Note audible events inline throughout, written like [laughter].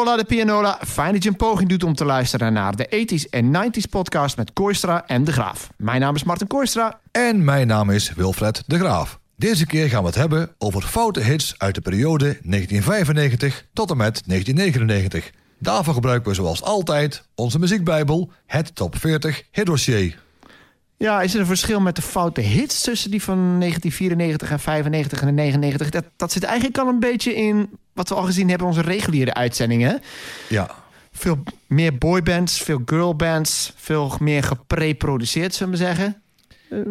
Hola de Pianola, fijn dat je een poging doet om te luisteren naar de 80s en 90s podcast met Koistra en De Graaf. Mijn naam is Martin Koistra. En mijn naam is Wilfred De Graaf. Deze keer gaan we het hebben over foute hits uit de periode 1995 tot en met 1999. Daarvoor gebruiken we zoals altijd onze muziekbijbel, het Top 40 Hitdossier. Ja, is er een verschil met de foute hits tussen die van 1994 en 95 en 99? Dat, dat zit eigenlijk al een beetje in wat we al gezien hebben in onze reguliere uitzendingen. Ja. Veel meer boybands, veel girlbands, veel meer gepreproduceerd, zullen we zeggen.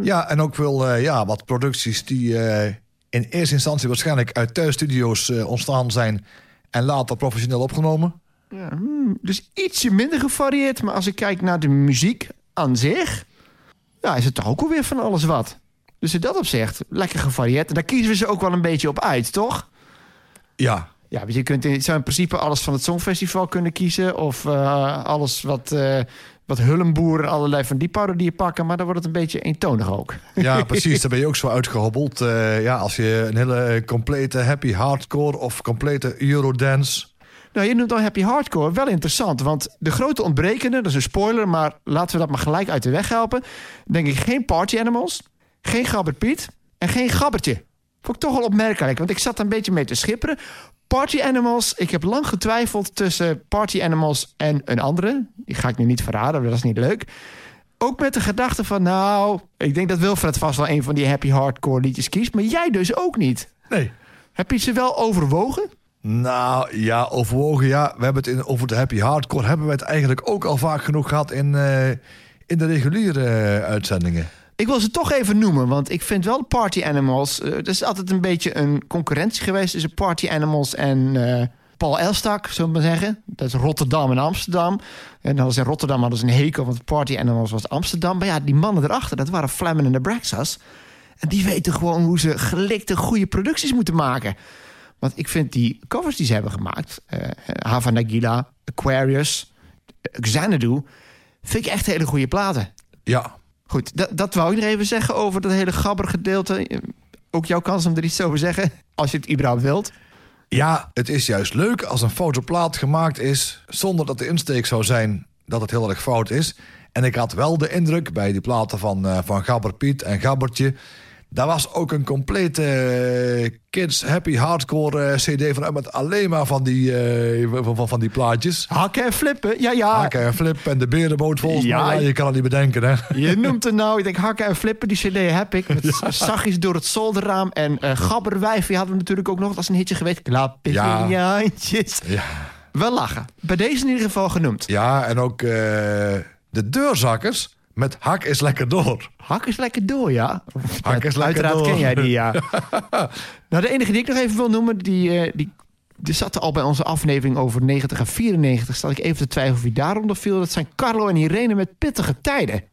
Ja, en ook veel uh, ja, wat producties die uh, in eerste instantie waarschijnlijk uit thuisstudio's uh, ontstaan zijn en later professioneel opgenomen. Ja, hmm, dus ietsje minder gevarieerd, maar als ik kijk naar de muziek aan zich, ja, is het toch ook alweer van alles wat. Dus in dat opzicht, lekker gevarieerd. En daar kiezen we ze ook wel een beetje op uit, toch? Ja. Ja, je kunt in, zou in principe alles van het Songfestival kunnen kiezen. Of uh, alles wat, uh, wat Hullenboer en allerlei van die parodieën pakken. Maar dan wordt het een beetje eentonig ook. Ja, [laughs] precies. Daar ben je ook zo uitgehobbeld. Uh, ja, als je een hele complete happy hardcore of complete eurodance... Nou, je noemt al happy hardcore. Wel interessant, want de grote ontbrekende, dat is een spoiler... maar laten we dat maar gelijk uit de weg helpen. Denk ik geen Party Animals, geen Gabbert Piet en geen Gabbertje. Vond ik toch wel opmerkelijk, want ik zat een beetje mee te schipperen. Party Animals, ik heb lang getwijfeld tussen Party Animals en een andere. Die ga ik nu niet verraden, dat is niet leuk. Ook met de gedachte van, nou, ik denk dat Wilfred vast wel een van die happy hardcore liedjes kiest, maar jij dus ook niet. Nee. Heb je ze wel overwogen? Nou ja, overwogen ja. We hebben het in, over de happy hardcore. Hebben we het eigenlijk ook al vaak genoeg gehad in, uh, in de reguliere uh, uitzendingen. Ik wil ze toch even noemen, want ik vind wel Party Animals... Uh, er is altijd een beetje een concurrentie geweest tussen Party Animals en Paul Elstak, zullen we maar zeggen. Dat is Rotterdam en Amsterdam. En dan was in Rotterdam hadden ze een hekel, want Party Animals was Amsterdam. Maar ja, die mannen erachter, dat waren Flemmen en de Braxas. En die weten gewoon hoe ze gelikte, goede producties moeten maken. Want ik vind die covers die ze hebben gemaakt... Uh, Hava Nagila, Aquarius, Xanadu... vind ik echt hele goede platen. Ja, Goed, dat, dat wou ik nog even zeggen over dat hele gabber gedeelte. Ook jouw kans om er iets over te zeggen, als je het überhaupt wilt. Ja, het is juist leuk als een fotoplaat gemaakt is... zonder dat de insteek zou zijn dat het heel erg fout is. En ik had wel de indruk bij die platen van, uh, van Gabber Piet en Gabbertje... Daar was ook een complete uh, kids happy hardcore uh, cd van met alleen maar van die, uh, van, van, van, die plaatjes. Hakken en flippen, ja ja. Hakken en flippen en de berenboot volgens ja, mij. Ja, je kan het niet bedenken hè. Je noemt het nou, ik denk hakken en flippen, die cd heb ik. Met ja. zachtjes door het zolderraam. En uh, Gabberwijfje hadden we natuurlijk ook nog als een hitje geweest. Klapjes ja. handjes. Ja. Wel lachen. Bij deze in ieder geval genoemd. Ja, en ook de deurzakkers met Hak is lekker door. Hak is lekker door, ja. Hak is lekker Uiteraard door. ken jij die, ja. [laughs] nou, de enige die ik nog even wil noemen... die, uh, die, die zat al bij onze aflevering over 90 en 94. Stel ik even te twijfelen of wie daaronder viel. Dat zijn Carlo en Irene met Pittige Tijden.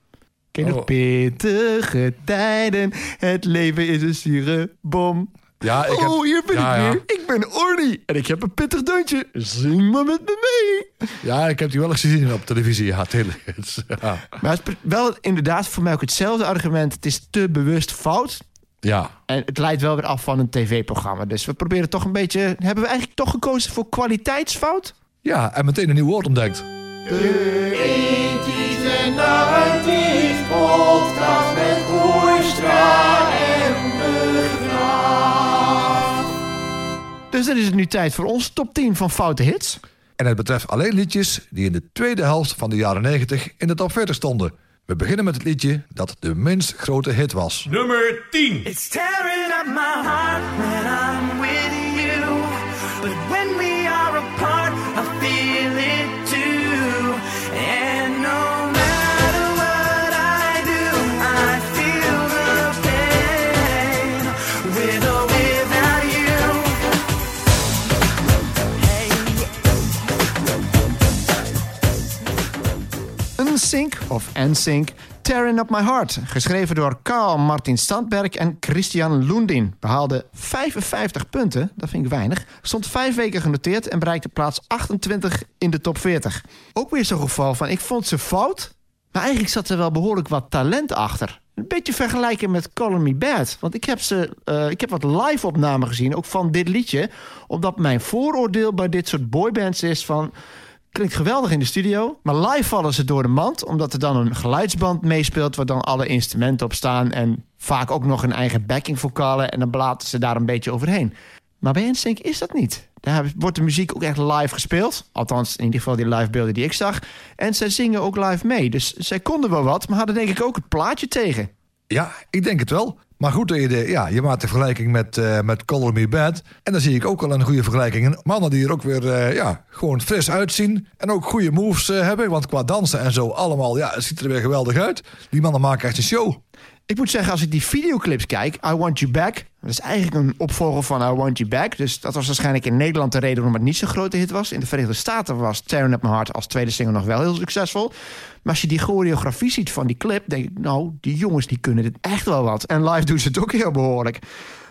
Ken je oh. nog? Pittige tijden, het leven is een zure bom. Ja, ik heb... Oh, hier ben ja, ik ja. weer. Ik ben Orny en ik heb een pittig deuntje. Zing maar met me mee. Ja, ik heb die wel eens gezien op televisie. Ja, [laughs] ja. Maar het is wel inderdaad voor mij ook hetzelfde argument. Het is te bewust fout. Ja. En het leidt wel weer af van een tv-programma. Dus we proberen toch een beetje... Hebben we eigenlijk toch gekozen voor kwaliteitsfout? Ja, en meteen een nieuw woord ontdekt. De 80's en 90's podcast met Oerstra Dus dan is het nu tijd voor ons top 10 van foute hits. En het betreft alleen liedjes die in de tweede helft van de jaren 90 in de top 40 stonden. We beginnen met het liedje dat de minst grote hit was. Nummer 10. It's tearing up my heart NSYNC of NSYNC, Tearing Up My Heart. Geschreven door Carl Martin Standberg en Christian Lundin. Behaalde 55 punten, dat vind ik weinig. Stond vijf weken genoteerd en bereikte plaats 28 in de top 40. Ook weer zo'n geval van, ik vond ze fout... maar eigenlijk zat er wel behoorlijk wat talent achter. een beetje vergelijken met Color Me Bad. Want ik heb, ze, eh, ik heb wat live-opnamen gezien, ook van dit liedje. Omdat mijn vooroordeel bij dit soort boybands is van... Klinkt geweldig in de studio, maar live vallen ze door de mand... omdat er dan een geluidsband meespeelt... waar dan alle instrumenten op staan... en vaak ook nog een eigen backing vocalen... en dan blaten ze daar een beetje overheen. Maar bij NSYNC is dat niet. Daar wordt de muziek ook echt live gespeeld. Althans, in ieder geval die live beelden die ik zag. En zij zingen ook live mee. Dus zij konden wel wat, maar hadden denk ik ook het plaatje tegen. Ja, ik denk het wel. Maar goed, je, de, ja, je maakt de vergelijking met, eh met Color Me Bad. En dan zie ik ook wel een goede vergelijking. in. Mannen die er ook weer eh, ja, gewoon fris uitzien. En ook goede moves eh, hebben. Want qua dansen en zo allemaal, ja, het ziet er weer geweldig uit. Die mannen maken echt een show. Ik moet zeggen, als ik die videoclips kijk, I Want You Back... dat is eigenlijk een opvolger van I Want You Back. Dus dat was waarschijnlijk in Nederland de reden waarom het niet zo'n grote hit was. In de Verenigde Staten was Tearing Up My Heart als tweede single nog wel heel succesvol. Maar als je die choreografie ziet van die clip, denk ik... nou, die jongens die kunnen dit echt wel wat. En live doen ze het ook heel behoorlijk.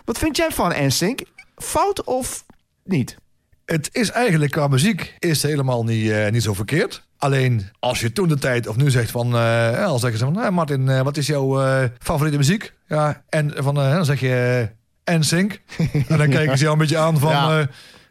Wat vind jij van NSYNC? Fout of niet? Het is eigenlijk qua muziek is helemaal niet, eh, niet zo verkeerd. Alleen als je toen de tijd of nu zegt van... eh, ja, dan zeggen ze van... "Hé, Martin, eh, wat is jouw eh, favoriete muziek? Ja, en van, eh, dan zeg je... en NSYNC. [laughs] en dan kijken ze jou een beetje aan van... Ja. eh,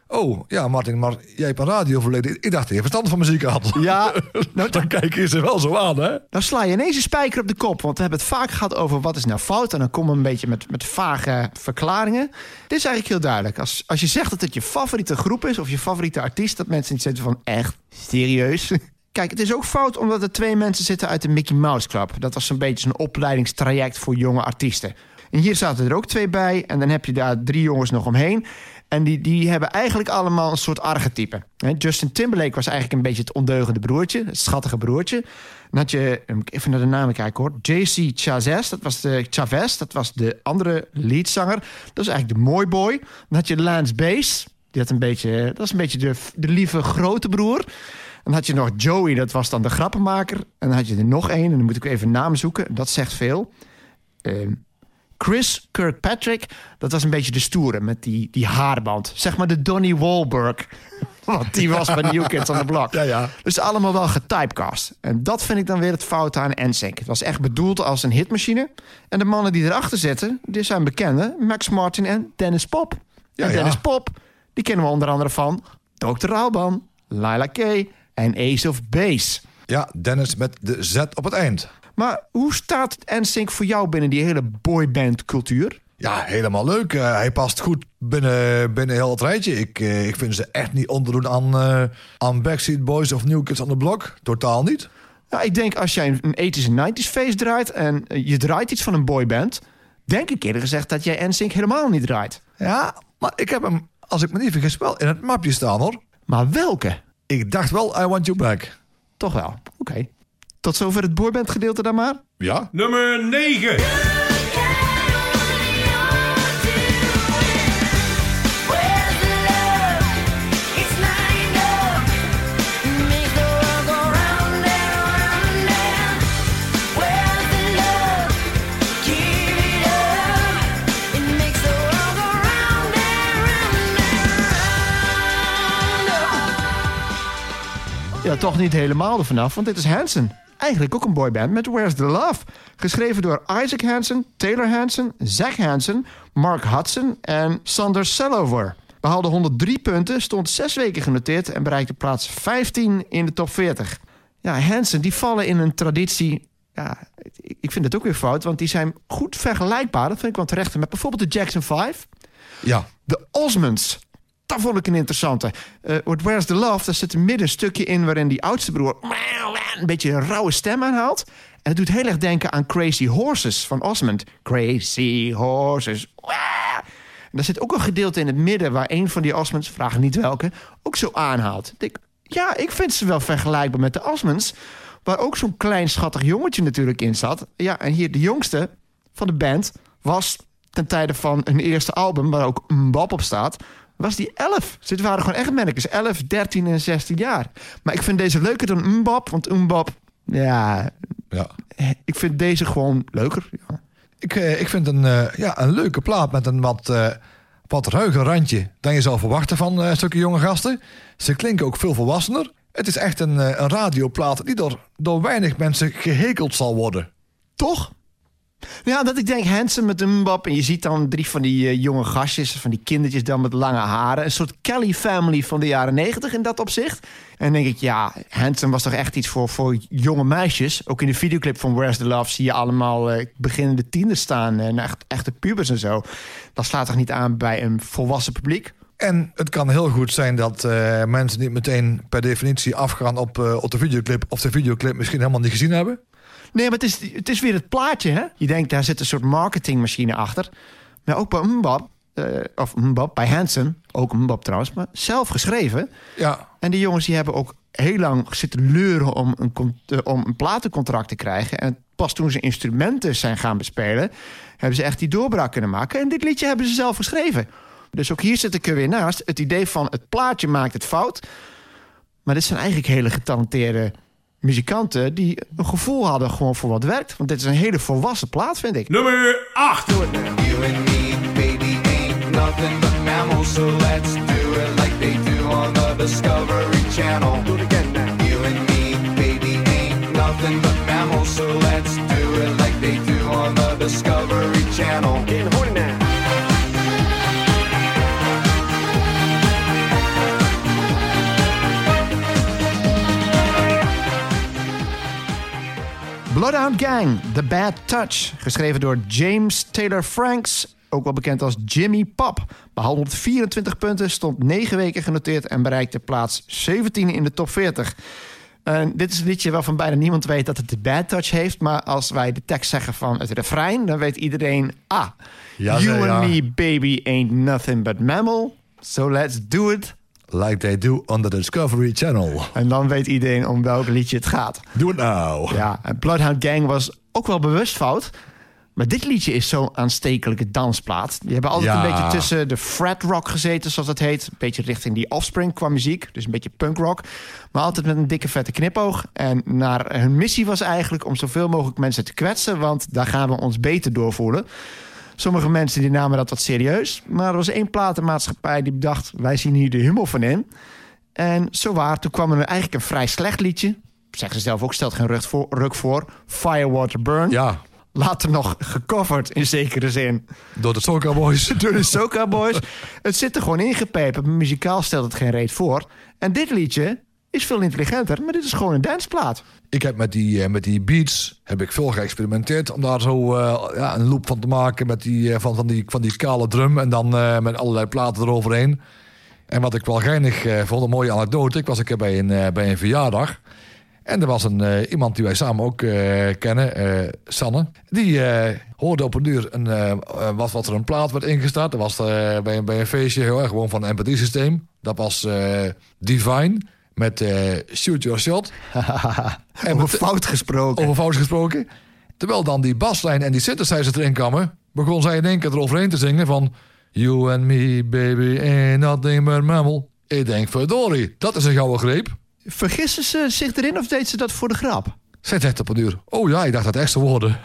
oh, ja Martin, maar jij hebt een radio verleden. Ik dacht dat je verstand van muziek had. Ja, [laughs] nou, dan kijken ze wel zo aan, hè? Dan sla je ineens een spijker op de kop. Want we hebben het vaak gehad over wat is nou fout. En dan komen we een beetje met, met vage verklaringen. Dit is eigenlijk heel duidelijk. Als, als je zegt dat het je favoriete groep is... of je favoriete artiest... dat mensen niet zitten van echt serieus. Kijk, het is ook fout omdat er twee mensen zitten uit de Mickey Mouse Club. Dat was een beetje een opleidingstraject voor jonge artiesten. En hier zaten er ook twee bij. En dan heb je daar drie jongens nog omheen. En die, die hebben eigenlijk allemaal een soort archetype. Justin Timberlake was eigenlijk een beetje het ondeugende broertje. Het schattige broertje. Dan had je, even naar de namen kijken hoor. JC Chavez, dat was de Chavez. Dat was de andere leadzanger. Dat is eigenlijk de mooi boy. Dan had je Lance Bass. Die had een beetje, dat was een beetje de, de lieve grote broer. Dan had je nog Joey, dat was dan de grappenmaker. En dan had je er nog één, en dan moet ik even naam zoeken. Dat zegt veel. Ehm, Chris Kirkpatrick, dat was een beetje de stoere met die, die haarband. Zeg maar de Donnie Wahlberg. [laughs] Want die was van New Kids on the Block. Ja, ja. Dus allemaal wel getypecast. En dat vind ik dan weer het fout aan NSYNC. Het was echt bedoeld als een hitmachine. En de mannen die erachter zitten, die zijn bekende. Max Martin en Dennis Pop. Ja, en ja. Dennis Pop, die kennen we onder andere van... Dr. Alban, Lila K en Ace of Base. Ja, Dennis met de Z op het eind. Maar hoe staat NSYNC voor jou binnen die hele boyband cultuur? Ja, helemaal leuk. Eh, hij past goed binnen, binnen heel het rijtje. Ik, eh, ik vind ze echt niet onderdoen aan, eh, aan Backstreet Boys of New Kids on the Block. Totaal niet. Nou, ik denk als jij een 80s en 90s feest draait... en je draait iets van een boyband... denk ik eerder gezegd dat jij NSYNC helemaal niet draait. Ja, maar ik heb hem, als ik me niet vergis, wel in het mapje staan hoor. Maar welke? Ik dacht wel, I Want You Back. Toch wel. Oké. Tot zover het boyband gedeelte dan maar. Ja? Nummer 9. Ja, toch niet helemaal er vanaf, want dit is Hanson. Eigenlijk ook een boyband met Where's the Love. Geschreven door Isaac Hansen, Taylor Hansen, Zach Hansen, Mark Hudson en Sander Sellover. Behaalde 103 punten, stond zes weken genoteerd en bereikte plaats 15 in de top 40. Ja, Hansen, die vallen in een traditie. Ja, ik- ik vind het ook weer fout, want die zijn goed vergelijkbaar. Dat vind ik wel terecht. Met bijvoorbeeld de Jackson 5. Ja. De Osmonds. Dat vond ik een interessante. With Where's the Love, daar zit een middenstukje in... waarin die oudste broer een beetje een rauwe stem aanhaalt. En het doet heel erg denken aan Crazy Horses van Osmond. Crazy Horses. En daar zit ook een gedeelte in het midden... waar een van die Osmonds, vraag niet welke, ook zo aanhaalt. Ja, ik vind ze wel vergelijkbaar met de Osmonds... waar ook zo'n klein schattig jongetje natuurlijk in zat. Ja, en hier de jongste van de band was ten tijde van hun eerste album... waar ook Mbap op staat was die 11. Ze waren gewoon echt mannetjes. 11, 13 en 16 jaar. Maar ik vind deze leuker dan Mbap. Want Mbap, ja, ja. ik vind deze gewoon leuker. Ja. Ik, eh, ik vind een, eh, ja, een leuke plaat met een wat, eh, wat ruiger randje dan je zou verwachten van eh stukken jonge gasten. Ze klinken ook veel volwassener. Het is echt een, eh, een radioplaat die door, door weinig mensen gehekeld zal worden. Toch? Ja, dat ik denk Hansen met een mbap. En je ziet dan drie van die eh, jonge gastjes, van die kindertjes dan met lange haren. Een soort Kelly family van de jaren negentig in dat opzicht. En denk ik, ja, Hansen was toch echt iets voor, voor jonge meisjes. Ook in de videoclip van Where's the Love zie je allemaal eh, beginnende tieners staan. En echt, echte pubers en zo. Dat slaat toch niet aan bij een volwassen publiek? En het kan heel goed zijn dat eh, mensen niet meteen per definitie afgaan op, eh, op de videoclip... of de videoclip misschien helemaal niet gezien hebben. Nee, maar het is, het is weer het plaatje, hè? Je denkt, daar zit een soort marketingmachine achter. Maar ook bij Mbap, eh, of Mbap, bij Hansen, ook Mbap trouwens, maar zelf geschreven. Ja, En die jongens die hebben ook heel lang zitten leuren om een, eh, om een platencontract te krijgen. En pas toen ze instrumenten zijn gaan bespelen, hebben ze echt die doorbraak kunnen maken. En dit liedje hebben ze zelf geschreven. Dus ook hier zit ik er weer naast. Het idee van het plaatje maakt het fout. Maar dit zijn eigenlijk hele getalenteerde muzikanten die een gevoel hadden gewoon voor wat werkt. Want dit is een hele volwassen plaat, vind ik. Nummer 8. You and me, baby, ain't nothing but mammals. So let's do it like they do on the Discovery Channel. Do it again now. You and me, baby, ain't nothing but mammals. So let's do it like they do on the Discovery Channel. Bloodhound Gang, The Bad Touch. Geschreven door James Taylor Franks, ook wel bekend als Jimmy Pop. Behalve op 24 punten, stond 9 weken genoteerd... en bereikte plaats 17 in de top 40. En dit is een liedje waarvan bijna niemand weet dat het de bad touch heeft. Maar als wij de tekst zeggen van het refrein, dan weet iedereen... Ah, Ja, you ja, and me, baby, ain't nothing but mammal. So let's do it. Like they do on the Discovery Channel. En dan weet iedereen om welk liedje het gaat. Doe het nou. Ja, en Bloodhound Gang was ook wel bewust fout. Maar dit liedje is zo'n aanstekelijke dansplaat. Die hebben altijd Ja. een beetje tussen de frat rock gezeten, zoals dat heet. Een beetje richting die offspring qua muziek. Dus een beetje punk rock. Maar altijd met een dikke vette knipoog. En naar hun missie was eigenlijk om zoveel mogelijk mensen te kwetsen. Want daar gaan we ons beter doorvoelen. Sommige mensen die namen dat wat serieus. Maar er was één platenmaatschappij die bedacht... wij zien hier de hummel van in. En zo waar, toen kwam er eigenlijk een vrij slecht liedje. Zeggen ze zelf ook, stelt geen ruk voor. Ruk voor Firewater Burn. Ja, Later nog gecoverd in zekere zin door de Soca Boys. [laughs] door de Soca Boys. het zit er gewoon ingepeperd. Muzikaal stelt het geen reet voor. En dit liedje is veel intelligenter, maar dit is gewoon een danceplaat. Ik heb met die, eh, met die beats heb ik veel geëxperimenteerd om daar zo eh, ja, een loop van te maken met die, eh, van, van, die, van die kale drum en dan met allerlei platen eroverheen. En wat ik wel geinig vond, een mooie anekdote. Ik was een keer bij een, bij een verjaardag. En er was een, iemand die wij samen ook kennen, Sanne. Die hoorde op een uur een, wat, wat er een plaat werd ingestart. Dat was bij, een, bij een feestje heel erg gewoon van een MP3-systeem. Dat was Divine met Shoot Your Shot. En Over met- fout gesproken. over fout gesproken. Terwijl dan die baslijn en die synthesizer erin kwamen... begon zij in één keer eroverheen te zingen van... You and me, baby, ain't nothing but mammal. Ik denk, verdorie, dat is een gouden greep. Vergissen ze zich erin of deed ze dat voor de grap? Zij zegt op een uur, oh ja, ik dacht dat extra woorden. [laughs]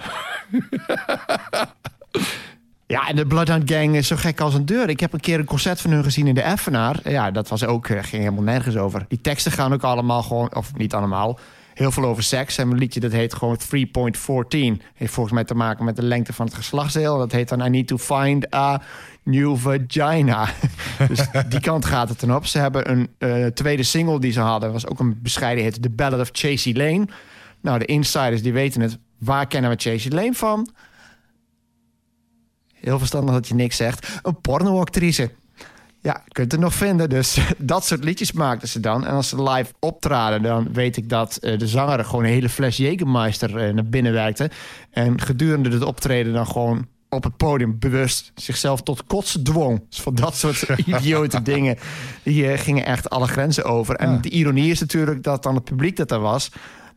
Ja, en de Bloodhound Gang is zo gek als een deur. Ik heb een keer een concert van hun gezien in de Effenaar. Ja, dat was ook, eh, ging helemaal nergens over. Die teksten gaan ook allemaal gewoon, of niet allemaal, heel veel over seks. En een liedje dat heet gewoon 3.14. Heeft volgens mij te maken met de lengte van het geslachtsdeel. Dat heet dan I need to find a new vagina. [laughs] dus die kant gaat het dan op. Ze hebben een eh, tweede single die ze hadden. was ook een bescheiden hit. The Ballad of Chasey Lane. Nou, de insiders die weten het. Waar kennen we Chasey Lane van? Heel verstandig dat je niks zegt. Een pornoactrice. Ja, kunt het nog vinden. Dus [laughs] dat soort liedjes maakten ze dan. En als ze live optraden, dan weet ik dat eh, de zanger gewoon een hele fles Jägermeister eh, naar binnen werkte. En gedurende het optreden dan gewoon op het podium bewust zichzelf tot kotsen dwong. Dus van dat soort [laughs] idiote dingen. Die eh, gingen echt alle grenzen over. En Ja. de ironie is natuurlijk dat dan het publiek dat er was...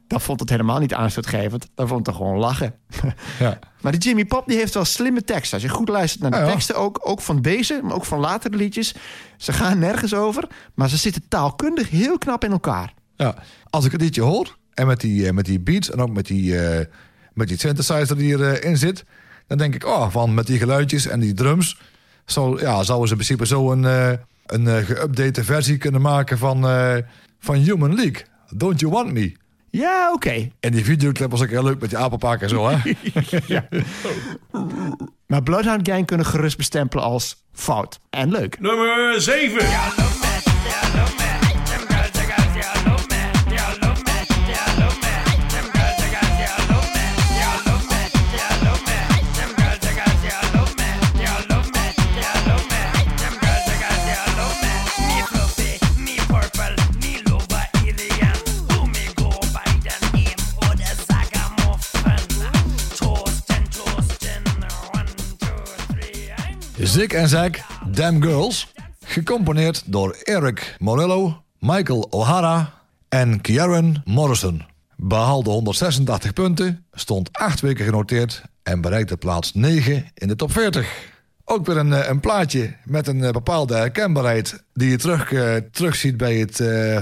dat vond het helemaal niet aanstootgevend. Dat vond het gewoon lachen. [laughs] Ja. Maar de Jimmy Pop die heeft wel slimme teksten. Als je goed luistert naar de Ja, ja. teksten, ook, ook van deze, maar ook van latere liedjes. Ze gaan nergens over, maar ze zitten taalkundig heel knap in elkaar. Ja. Als ik het liedje hoor, en met die, eh, met die beats en ook met die, eh, met die synthesizer die erin zit... dan denk ik, oh, van met die geluidjes en die drums... Zou, ja, zouden ze in principe zo een, eh, een geüpdate versie kunnen maken van, van Human League. Don't You Want Me? Ja, oké. En die videoclip was ook heel leuk met die apenpak en zo, hè? [laughs] Maar Bloodhound Gang kunnen gerust bestempelen als fout. En leuk. Nummer 7. Zik en Zack, Damn Girls. Gecomponeerd door Eric Morello, Michael O'Hara en Kieran Morrison. Behaalde 186 punten, stond 8 weken genoteerd en bereikte plaats 9 in de top 40. Ook weer een, eh, een plaatje met een eh, bepaalde herkenbaarheid die je terug, eh, terugziet bij het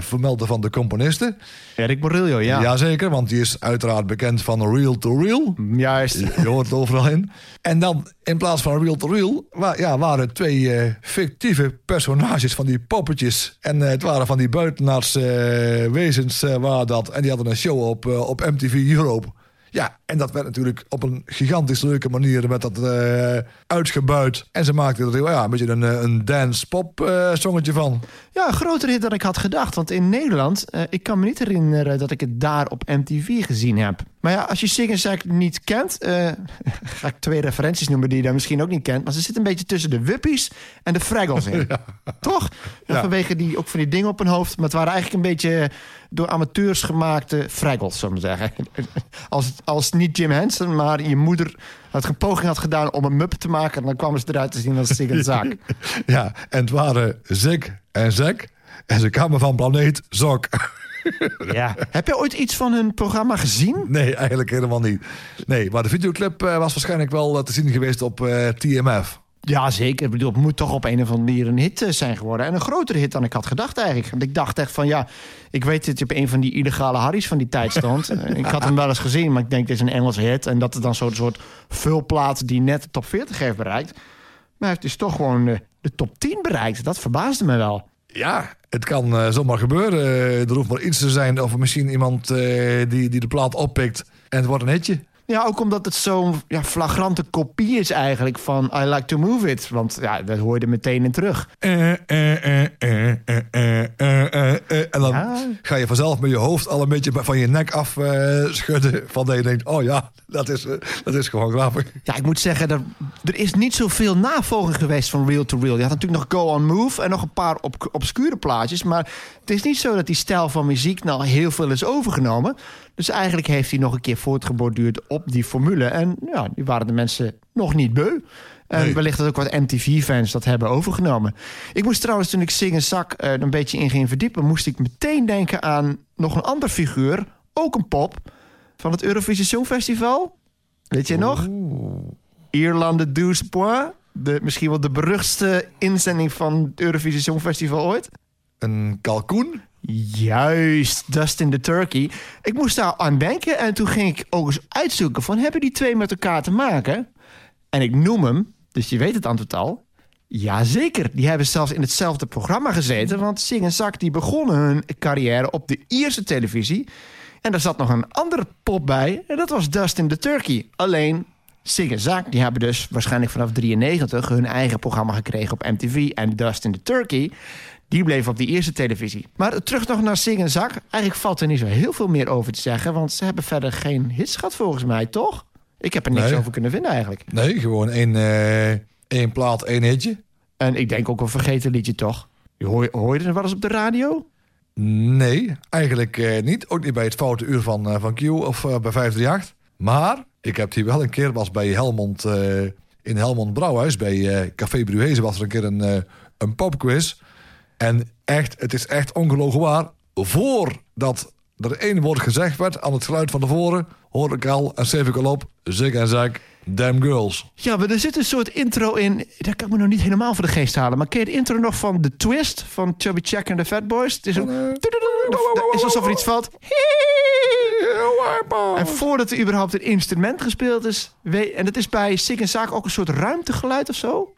vermelden van de componisten. Erik Borillo, ja. Jazeker, want die is uiteraard bekend van Real to Real. Juist. [laughs] Je hoort het overal in. En dan in plaats van real to real ja, waren twee fictieve personages van die poppetjes. En het waren van die buitenaardse wezens waren dat. En die hadden een show op, op MTV Europe. Ja, en dat werd natuurlijk op een gigantisch leuke manier met dat eh, uitgebuit. En ze maakten er ja, een beetje een, eh, een dance-pop eh, zongetje van. Ja, groter hit dan ik had gedacht. Want in Nederland, ik kan me niet herinneren dat ik het daar op MTV gezien heb. Maar ja, als je Sing Zack niet kent, eh, [laughs] ga ik twee referenties noemen die je dan misschien ook niet kent. Maar ze zit een beetje tussen de Wuppies en de Fraggles in. [laughs] Toch? Ja. Vanwege die, ook van die dingen op hun hoofd. Maar het waren eigenlijk een beetje door amateurs gemaakte Fraggles, zullen we zeggen. [laughs] Als, als niet Jim Henson, maar je moeder had een poging had gedaan om een mup te maken. Dan kwamen ze eruit te zien als Sing Zack. Ja, en het waren Zik en Zack. En ze kwamen van planeet Zok. [laughs] Ja. Heb je ooit iets van hun programma gezien? Nee, eigenlijk helemaal niet. Nee, maar de videoclip eh, was waarschijnlijk wel eh, te zien geweest op eh, TMF. Ja, zeker. Ik bedoel, het moet toch op een of andere manier een hit zijn geworden. En een grotere hit dan ik had gedacht eigenlijk. Want ik dacht echt van, ja, ik weet dat je op een van die illegale Harry's van die tijd stond. [laughs] Ik had hem wel eens gezien, maar ik denk, dit is een Engelse hit. En dat is dan zo'n soort vulplaat die net de top 40 heeft bereikt. Maar hij heeft dus toch gewoon de top 10 bereikt. Dat verbaasde me wel. Ja, het kan eh, zomaar gebeuren. Eh, er hoeft maar iets te zijn. Of misschien iemand eh, die, die de plaat oppikt. En het wordt een hitje. Ja, ook omdat het zo'n ja, flagrante kopie is eigenlijk van I Like To Move It. Want ja, dat hoor je er meteen in terug. En dan ga je vanzelf met je hoofd al een beetje van je nek af eh, schudden. Van dat je denkt, oh ja, dat is, eh, dat is gewoon grappig. Ja, ik moet zeggen, er, er is niet zoveel navolging geweest van Real To Real. Je had natuurlijk nog Go On Move en nog een paar op, obscure plaatjes. Maar het is niet zo dat die stijl van muziek nou heel veel is overgenomen. Dus eigenlijk heeft hij nog een keer voortgeborduurd op die formule. En ja, die waren de mensen nog niet beu. En Nee. wellicht dat ook wat MTV-fans dat hebben overgenomen. Ik moest trouwens, toen ik Sing en Zak er een beetje in ging verdiepen... moest ik meteen denken aan nog een ander figuur, ook een pop... van het Eurovisie Songfestival. Weet je nog? Ierlande Douze Point. De, misschien wel de beruchtste inzending van het Eurovisie Songfestival ooit. Een kalkoen. Juist, Dustin the Turkey. Ik moest daar aan denken en toen ging ik ook eens uitzoeken... van hebben die twee met elkaar te maken? En ik noem hem, dus je weet het antwoord al... Jazeker, die hebben zelfs in hetzelfde programma gezeten... want Sing en Zak die begonnen hun carrière op de Ierse televisie... en daar zat nog een andere pop bij en dat was Dustin the Turkey. Alleen Sing en Zak die hebben dus waarschijnlijk vanaf 93 hun eigen programma gekregen op MTV... en Dustin the Turkey... Die bleef op die eerste televisie. Maar terug nog naar Sing en Zak. Eigenlijk valt er niet zo heel veel meer over te zeggen. Want ze hebben verder geen hits gehad volgens mij, toch? Ik heb er niks Nee. over kunnen vinden eigenlijk. Nee, gewoon één, eh, één plaat, één hitje. En ik denk ook een vergeten liedje, toch? Je Hoor, hoor je er wel eens op de radio? Nee, eigenlijk eh, niet. Ook niet bij het foute uur van, eh, van Q of bij 538. Maar ik heb die wel een keer, was bij Helmond, eh, in Helmond Brouwhuis, bij eh, Café Bruhezen, was er een keer een, eh, een popquiz. En echt, het is echt ongelogen waar. Voordat er één woord gezegd werd aan het geluid van de voren, hoorde ik al en schreef ik al op, zig en zeg, damn girls. Ja, maar er zit een soort intro in. Dat kan ik me nog niet helemaal voor de geest halen. Maar ken je de intro nog van The Twist van Chubby Check en de Fat Boys? Het is, het is alsof er iets valt. En voordat er überhaupt een instrument gespeeld is... en dat is bij Sick en Zaak ook een soort ruimtegeluid of zo?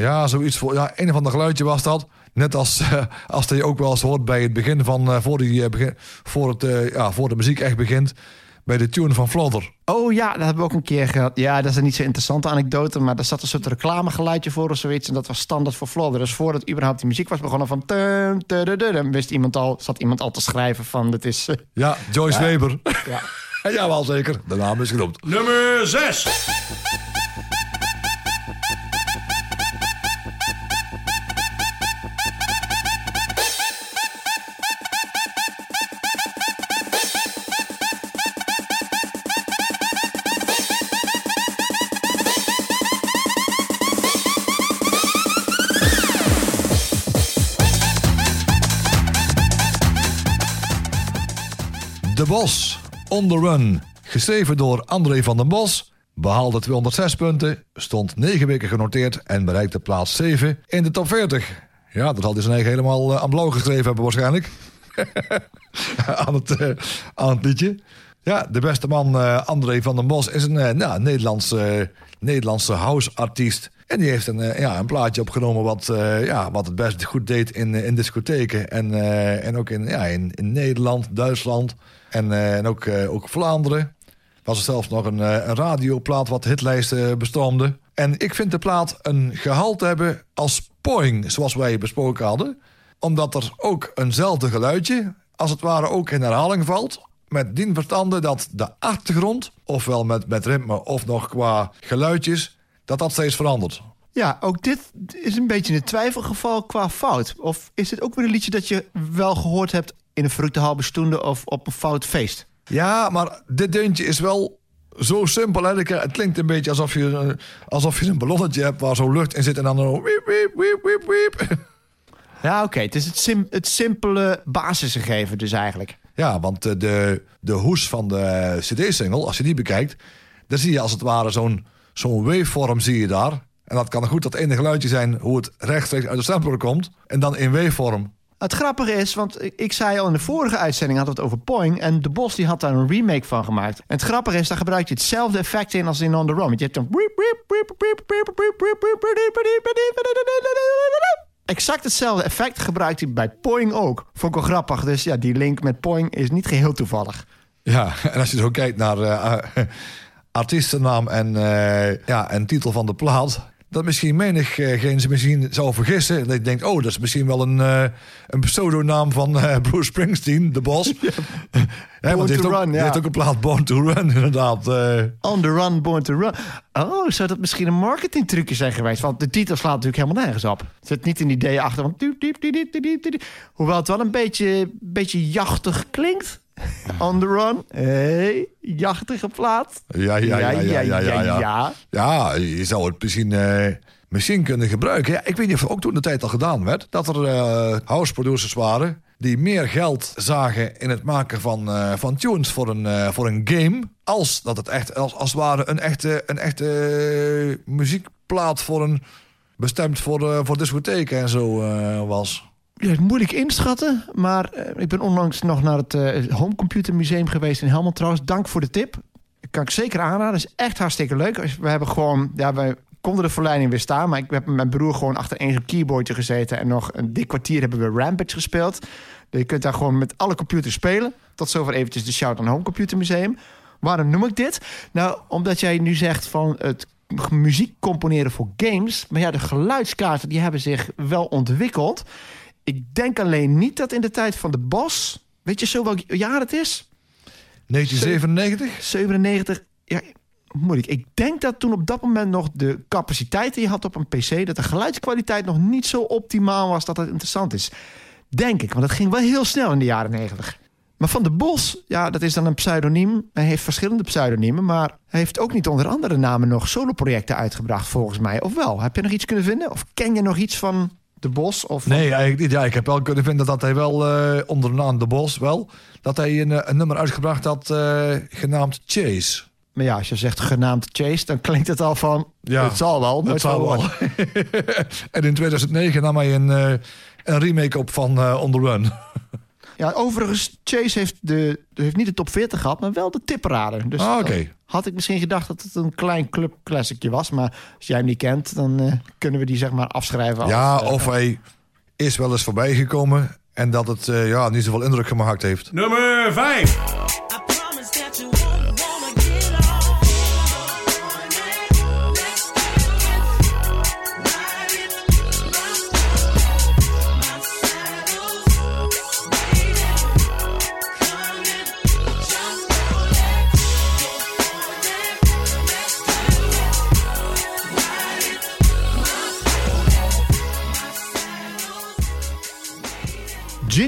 Ja, zoiets voor. Ja, een of ander geluidje was dat. Net als, eh, als dat je ook wel eens hoort bij het begin van. eh, voor, die, eh, begin, voor, het, eh, ja, voor de muziek echt begint. Bij de tune van Flodder. Oh ja, dat hebben we ook een keer gehad. Ja, dat is een niet zo interessante anekdote, maar er zat een soort reclamegeluidje voor of zoiets. En dat was standaard voor Flodder. Dus voordat überhaupt die muziek was begonnen van... tum, tudududum, wist iemand al, zat iemand al te schrijven van... Dit is, Ja, Joyce Weber. ja. [laughs] ja, wel zeker. De naam is genoemd. Nummer 6. Bos, On the Run. Geschreven door André van den Bos. Behaalde 206 punten, stond 9 weken genoteerd en bereikte plaats 7 in de top 40. Ja, dat had hij zijn eigen helemaal eh, aan blauw geschreven hebben waarschijnlijk. [laughs] aan, het, eh, aan het liedje. Ja, de beste man eh, André van den Bos is een nou, Nederlandse, Nederlandse house-artiest. En die heeft een, ja, een plaatje opgenomen wat, ja, wat het best goed deed in, in discotheken. En, en ook in, ja, in Nederland, Duitsland en, eh, en ook, eh, ook Vlaanderen. Was er zelfs nog een, eh, een radioplaat wat hitlijsten bestormde. En ik vind de plaat een gehalte hebben als Poing, zoals wij besproken hadden. Omdat er ook eenzelfde geluidje, als het ware ook in herhaling valt. Met dien verstande dat de achtergrond, ofwel met, met ritme of nog qua geluidjes, dat dat steeds verandert. ja, ook dit is een beetje een twijfelgeval qua fout. Of is dit ook weer een liedje dat je wel gehoord hebt... in een halve stoende of op een fout feest? Ja, maar dit deuntje is wel zo simpel. Hè? Het klinkt een beetje alsof je, eh, alsof je een ballonnetje hebt waar zo lucht in zit en dan zo wiep, wiep, wiep, wiep, wiep. [laughs] Ja, oké. Het is het, sim- het simpele basisgegeven dus eigenlijk. Ja, want eh, de, de hoes van de CD-single, als je die bekijkt, dan zie je als het ware zo'n zo'n waveform zie je daar. En dat kan goed dat ene geluidje zijn hoe het rechtstreeks uit de sampler komt. En dan in waveform. Het grappige is, want ik- ik zei al in de vorige uitzending hadden we het over Poing. En De Bos die had daar een remake van gemaakt. En het grappige is, daar gebruik je hetzelfde effect in als in On The Run. Je hebt dan... Exact hetzelfde effect gebruikt hij bij Poing ook. Vond ik wel grappig. Dus ja, die link met Poing is niet geheel toevallig. Ja, en als je zo kijkt naar eh, eh, artiestennaam en, eh, ja, en titel van de plaat... dat misschien menigeen zich misschien zou vergissen. Dat je denkt, oh, dat is misschien wel een, eh, een pseudonaam van eh, [laughs] Bruce Springsteen, de Bos. [laughs] Ja, to heeft, ook, Run, die ja. heeft ook een plaat Born to Run, [laughs] inderdaad. eh. On The Run, Born To Run. Oh, zou dat misschien een marketingtrucje zijn geweest? Want de titel slaat natuurlijk helemaal nergens op. Er zit niet een idee achter. Diep. Hoewel het wel een beetje, beetje jachtig klinkt. [laughs] On The Run. Hey, jachtige plaat. Ja, ja, ja, ja, ja, ja, ja. ja. Ja, je zou het misschien, eh, misschien kunnen gebruiken. Ja, ik weet niet of ook toen de tijd al gedaan werd... dat er eh house producers waren die meer geld zagen in het maken van, eh, van tunes voor een, voor een game... als dat het echt als, als het ware een echte, een echte muziekplaat voor een... bestemd voor, voor discotheken en zo was. Ja, moeilijk inschatten. Maar eh, ik ben onlangs nog naar het eh Homecomputer Museum geweest in Helmond trouwens. Dank voor de tip. Kan ik zeker aanraden. Is echt hartstikke leuk. We hebben gewoon... Ja, wij konden de verleiding weerstaan. Maar ik heb met mijn broer gewoon achter één keyboardje gezeten. En nog een dik kwartier hebben we Rampage gespeeld. Dus je kunt daar gewoon met alle computers spelen. Tot zover eventjes de shout aan Homecomputer Museum. Waarom noem ik dit? Nou, omdat jij nu zegt van het muziek componeren voor games. Maar ja, de geluidskaarten die hebben zich wel ontwikkeld. Ik denk alleen niet dat in de tijd van de Bos... Weet je zo welk jaar het is? 1997? 97. Ja, moeilijk. Ik denk dat toen op dat moment nog de capaciteit die je had op een PC... dat de geluidskwaliteit nog niet zo optimaal was dat het interessant is. Denk ik, want dat ging wel heel snel in de jaren 90. Maar Van de Bos, ja, dat is dan een pseudoniem. Hij heeft verschillende pseudoniemen, maar hij heeft ook niet onder andere namen nog soloprojecten uitgebracht, volgens mij. Of wel? Heb je nog iets kunnen vinden? Of ken je nog iets van de Bos? Of Nee, eigenlijk niet. Ja, ik heb wel kunnen vinden dat hij wel eh, onder de naam De Bos wel... dat hij een, eh, een nummer uitgebracht had eh, genaamd Chase. Maar ja, als je zegt genaamd Chase, dan klinkt het al van... Ja, het zal wel, het zou wel. [laughs] en in 2009 nam hij een, een remake op van On The Run. [laughs] Ja, overigens, Chase heeft, de, heeft niet de top 40 gehad, maar wel de tipperader. Dus Ah, dan had ik misschien gedacht dat het een klein club classicje was. Maar als jij hem niet kent, dan eh, kunnen we die zeg maar afschrijven. Als, Ja, eh, of hij is wel eens voorbij gekomen en dat het eh, ja, niet zoveel indruk gemaakt heeft. Nummer 5.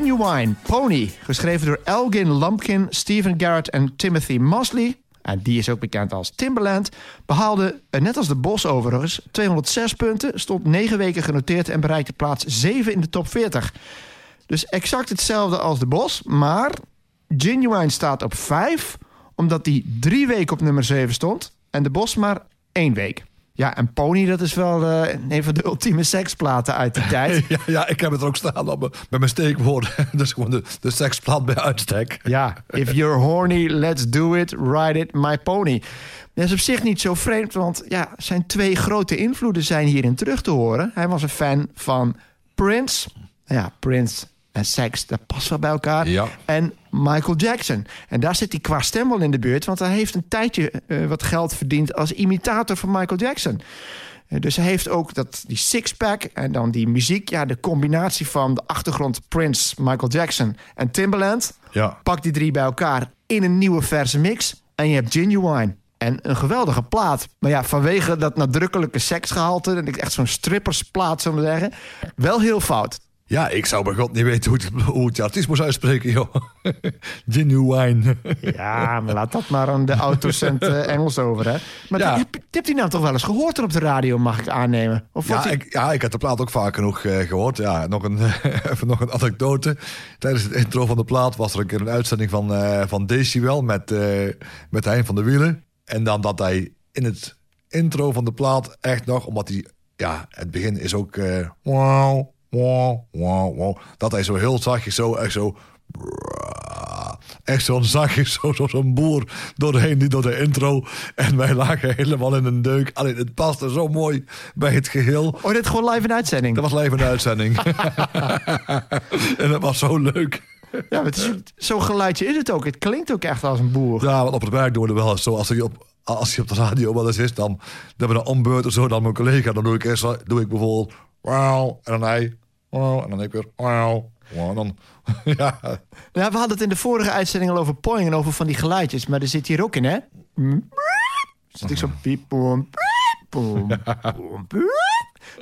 Genuine Pony, geschreven door Elgin Lumpkin, Stephen Garrett en Timothy Mosley. En die is ook bekend als Timberland. Behaalde, eh, net als de Bos overigens, 206 punten. Stond 9 weken genoteerd en bereikte plaats 7 in de top 40. Dus exact hetzelfde als de Bos. Maar Genuine staat op 5, omdat hij drie weken op nummer 7 stond. En de Bos maar één week. Ja, en Pony, dat is wel eh, een van de ultieme seksplaten uit die [laughs] tijd. Ja, ja, ik heb het er ook staan op, mijn- met mijn steekwoorden. [laughs] Dus gewoon de, de seksplaat bij uitstek. Ja, if you're horny, let's do it, ride it, my pony. Dat is op zich niet zo vreemd, want ja, zijn twee grote invloeden zijn hierin terug te horen. Hij was een fan van Prince. Ja, Prince en seks, dat past wel bij elkaar. Ja. En Michael Jackson. En daar zit hij qua stem wel in de buurt, want hij heeft een tijdje eh, wat geld verdiend als imitator van Michael Jackson. Eh, Dus hij heeft ook dat, die sixpack en dan die muziek. Ja, de combinatie van de achtergrond Prince, Michael Jackson en Timbaland. Ja. Pak die drie bij elkaar in een nieuwe verse mix. En je hebt Genuine. En een geweldige plaat. Maar ja, vanwege dat nadrukkelijke seksgehalte... en echt zo'n strippersplaat, zou ik maar zeggen... wel heel fout. Ja, ik zou bij God niet weten hoe het, hoe het artiest moest uitspreken, joh. [laughs] Genuine. Ja, maar laat dat maar aan de autocent eh, Engels over, hè. Maar Ja. heb, heb je nou toch wel eens gehoord op de radio, mag ik aannemen? Of Ja, die- ik, ja, ik heb de plaat ook vaak genoeg eh, gehoord. Ja, nog een, [laughs] even nog een anekdote. Tijdens het intro van de plaat was er een keer een uitzending van, eh van Decibel met, met Hein van de Wielen. En dan dat hij in het intro van de plaat echt nog, omdat hij, ja, het begin is ook wow, dat hij zo heel zachtjes zo, echt zo, echt zo'n zachtjes, zo, zo, zo'n boer doorheen, die door de intro. En wij lagen helemaal in een deuk. Alleen het paste zo mooi bij het geheel. Oh, dit gewoon live in uitzending? Dat was live in de uitzending. [laughs] en dat was zo leuk. Ja, maar het is, zo'n geluidje is het ook. Het klinkt ook echt als een boer. Ja, want op het werk doen we wel eens zo. Als hij op, als hij op de radio wel eens is, dan hebben we een ombeurt of zo. Dan mijn collega, dan doe ik eerst doe ik bijvoorbeeld... Wauw, en dan hij... En dan ik weer... En dan... [laughs] ja, Ja, we hadden het in de vorige uitzending al over Poing en over van die geluidjes. Maar er zit hier ook in, hè? Zit ik zo piep, boem, [laughs] boem, piep.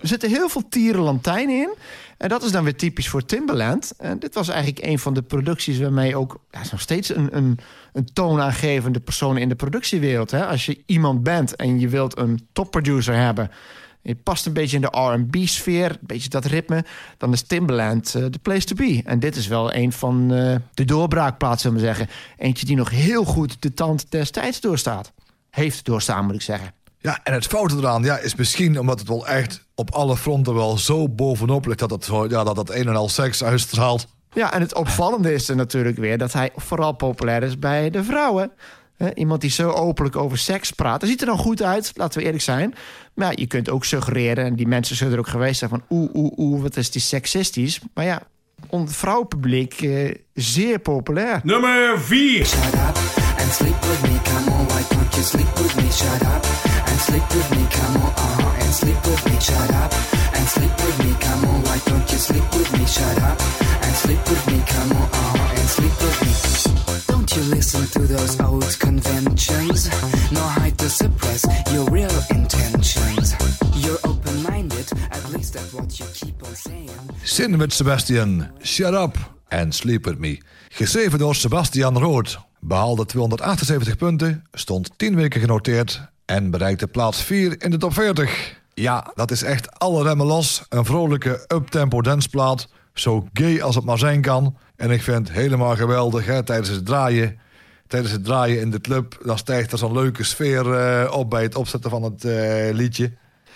Er zitten heel veel tierenlantijnen in. En dat is dan weer typisch voor Timbaland. En dit was eigenlijk een van de producties waarmee ook... Is nog steeds een, een, een toonaangevende persoon in de productiewereld. Hè? Als je iemand bent en je wilt een topproducer hebben... Je past een beetje in de R&B-sfeer, een beetje dat ritme. Dan is Timbaland eh, de place to be. En dit is wel een van eh, de doorbraakplaatsen, zullen we zeggen. Eentje die nog heel goed de tand des tijds doorstaat. Heeft doorstaan, moet ik zeggen. ja, en het foute eraan ja, is misschien omdat het wel echt op alle fronten wel zo bovenop ligt... dat het, ja, dat het een en al seks uitstraalt. Ja, en het opvallende is er natuurlijk weer dat hij vooral populair is bij de vrouwen. Hè, iemand die zo openlijk over seks praat. Dat ziet er dan goed uit, laten we eerlijk zijn. Maar ja, je kunt ook suggereren, en die mensen zullen er ook geweest zijn van... oeh, oeh, oeh, wat is die seksistisch. Maar ja, onder het vrouwenpubliek eh, zeer populair. Nummer 4. Shut up and sleep with me, come on. Why don't you sleep with me? Shut up and sleep with me, come on. Uh-huh, and sleep with me. Shut up and sleep with me, come on. Why don't you sleep with me? Shut up and sleep with me, come on. Uh-huh, and sleep with me. You listen to those old conventions? No hide to suppress your real intentions. You're open-minded, at least that's what you keep on saying. Sin with Sebastian, Shut Up and Sleep With Me. Geschreven door Sebastian Rood. Behaalde 278 punten, stond 10 weken genoteerd... en bereikte plaats 4 in de top 40. Ja, dat is echt alle remmen los. Een vrolijke uptempo danceplaat. Zo gay als het maar zijn kan. En ik vind het helemaal geweldig hè, tijdens het draaien... Tijdens het draaien in de club, dan stijgt er zo'n leuke sfeer eh, op bij het opzetten van het eh, liedje.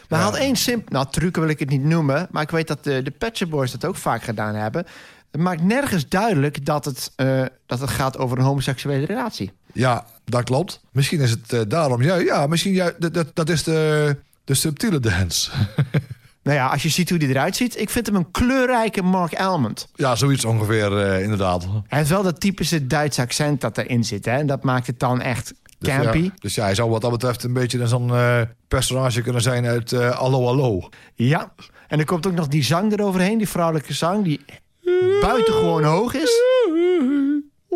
Maar had één simp... Nou, truc wil ik het niet noemen. Maar ik weet dat de, de Pet Shop Boys dat ook vaak gedaan hebben. Het maakt nergens duidelijk dat het, eh, dat het gaat over een homoseksuele relatie. Ja, dat klopt. Misschien is het eh, daarom... Ja, ja misschien ja, dat, dat, dat is de, de subtiele dance. [laughs] Nou ja, als je ziet hoe die eruit ziet, ik vind hem een kleurrijke Mark Elmond. ja, zoiets ongeveer eh, inderdaad. Hij heeft wel dat typische Duitse accent dat erin zit. Hè? En dat maakt het dan echt Dus campy. ja, dus ja, hij zou wat dat betreft een beetje zo'n eh, personage kunnen zijn uit eh Allo Allo. Ja. En er komt ook nog die zang eroverheen, die vrouwelijke zang, die buitengewoon hoog is.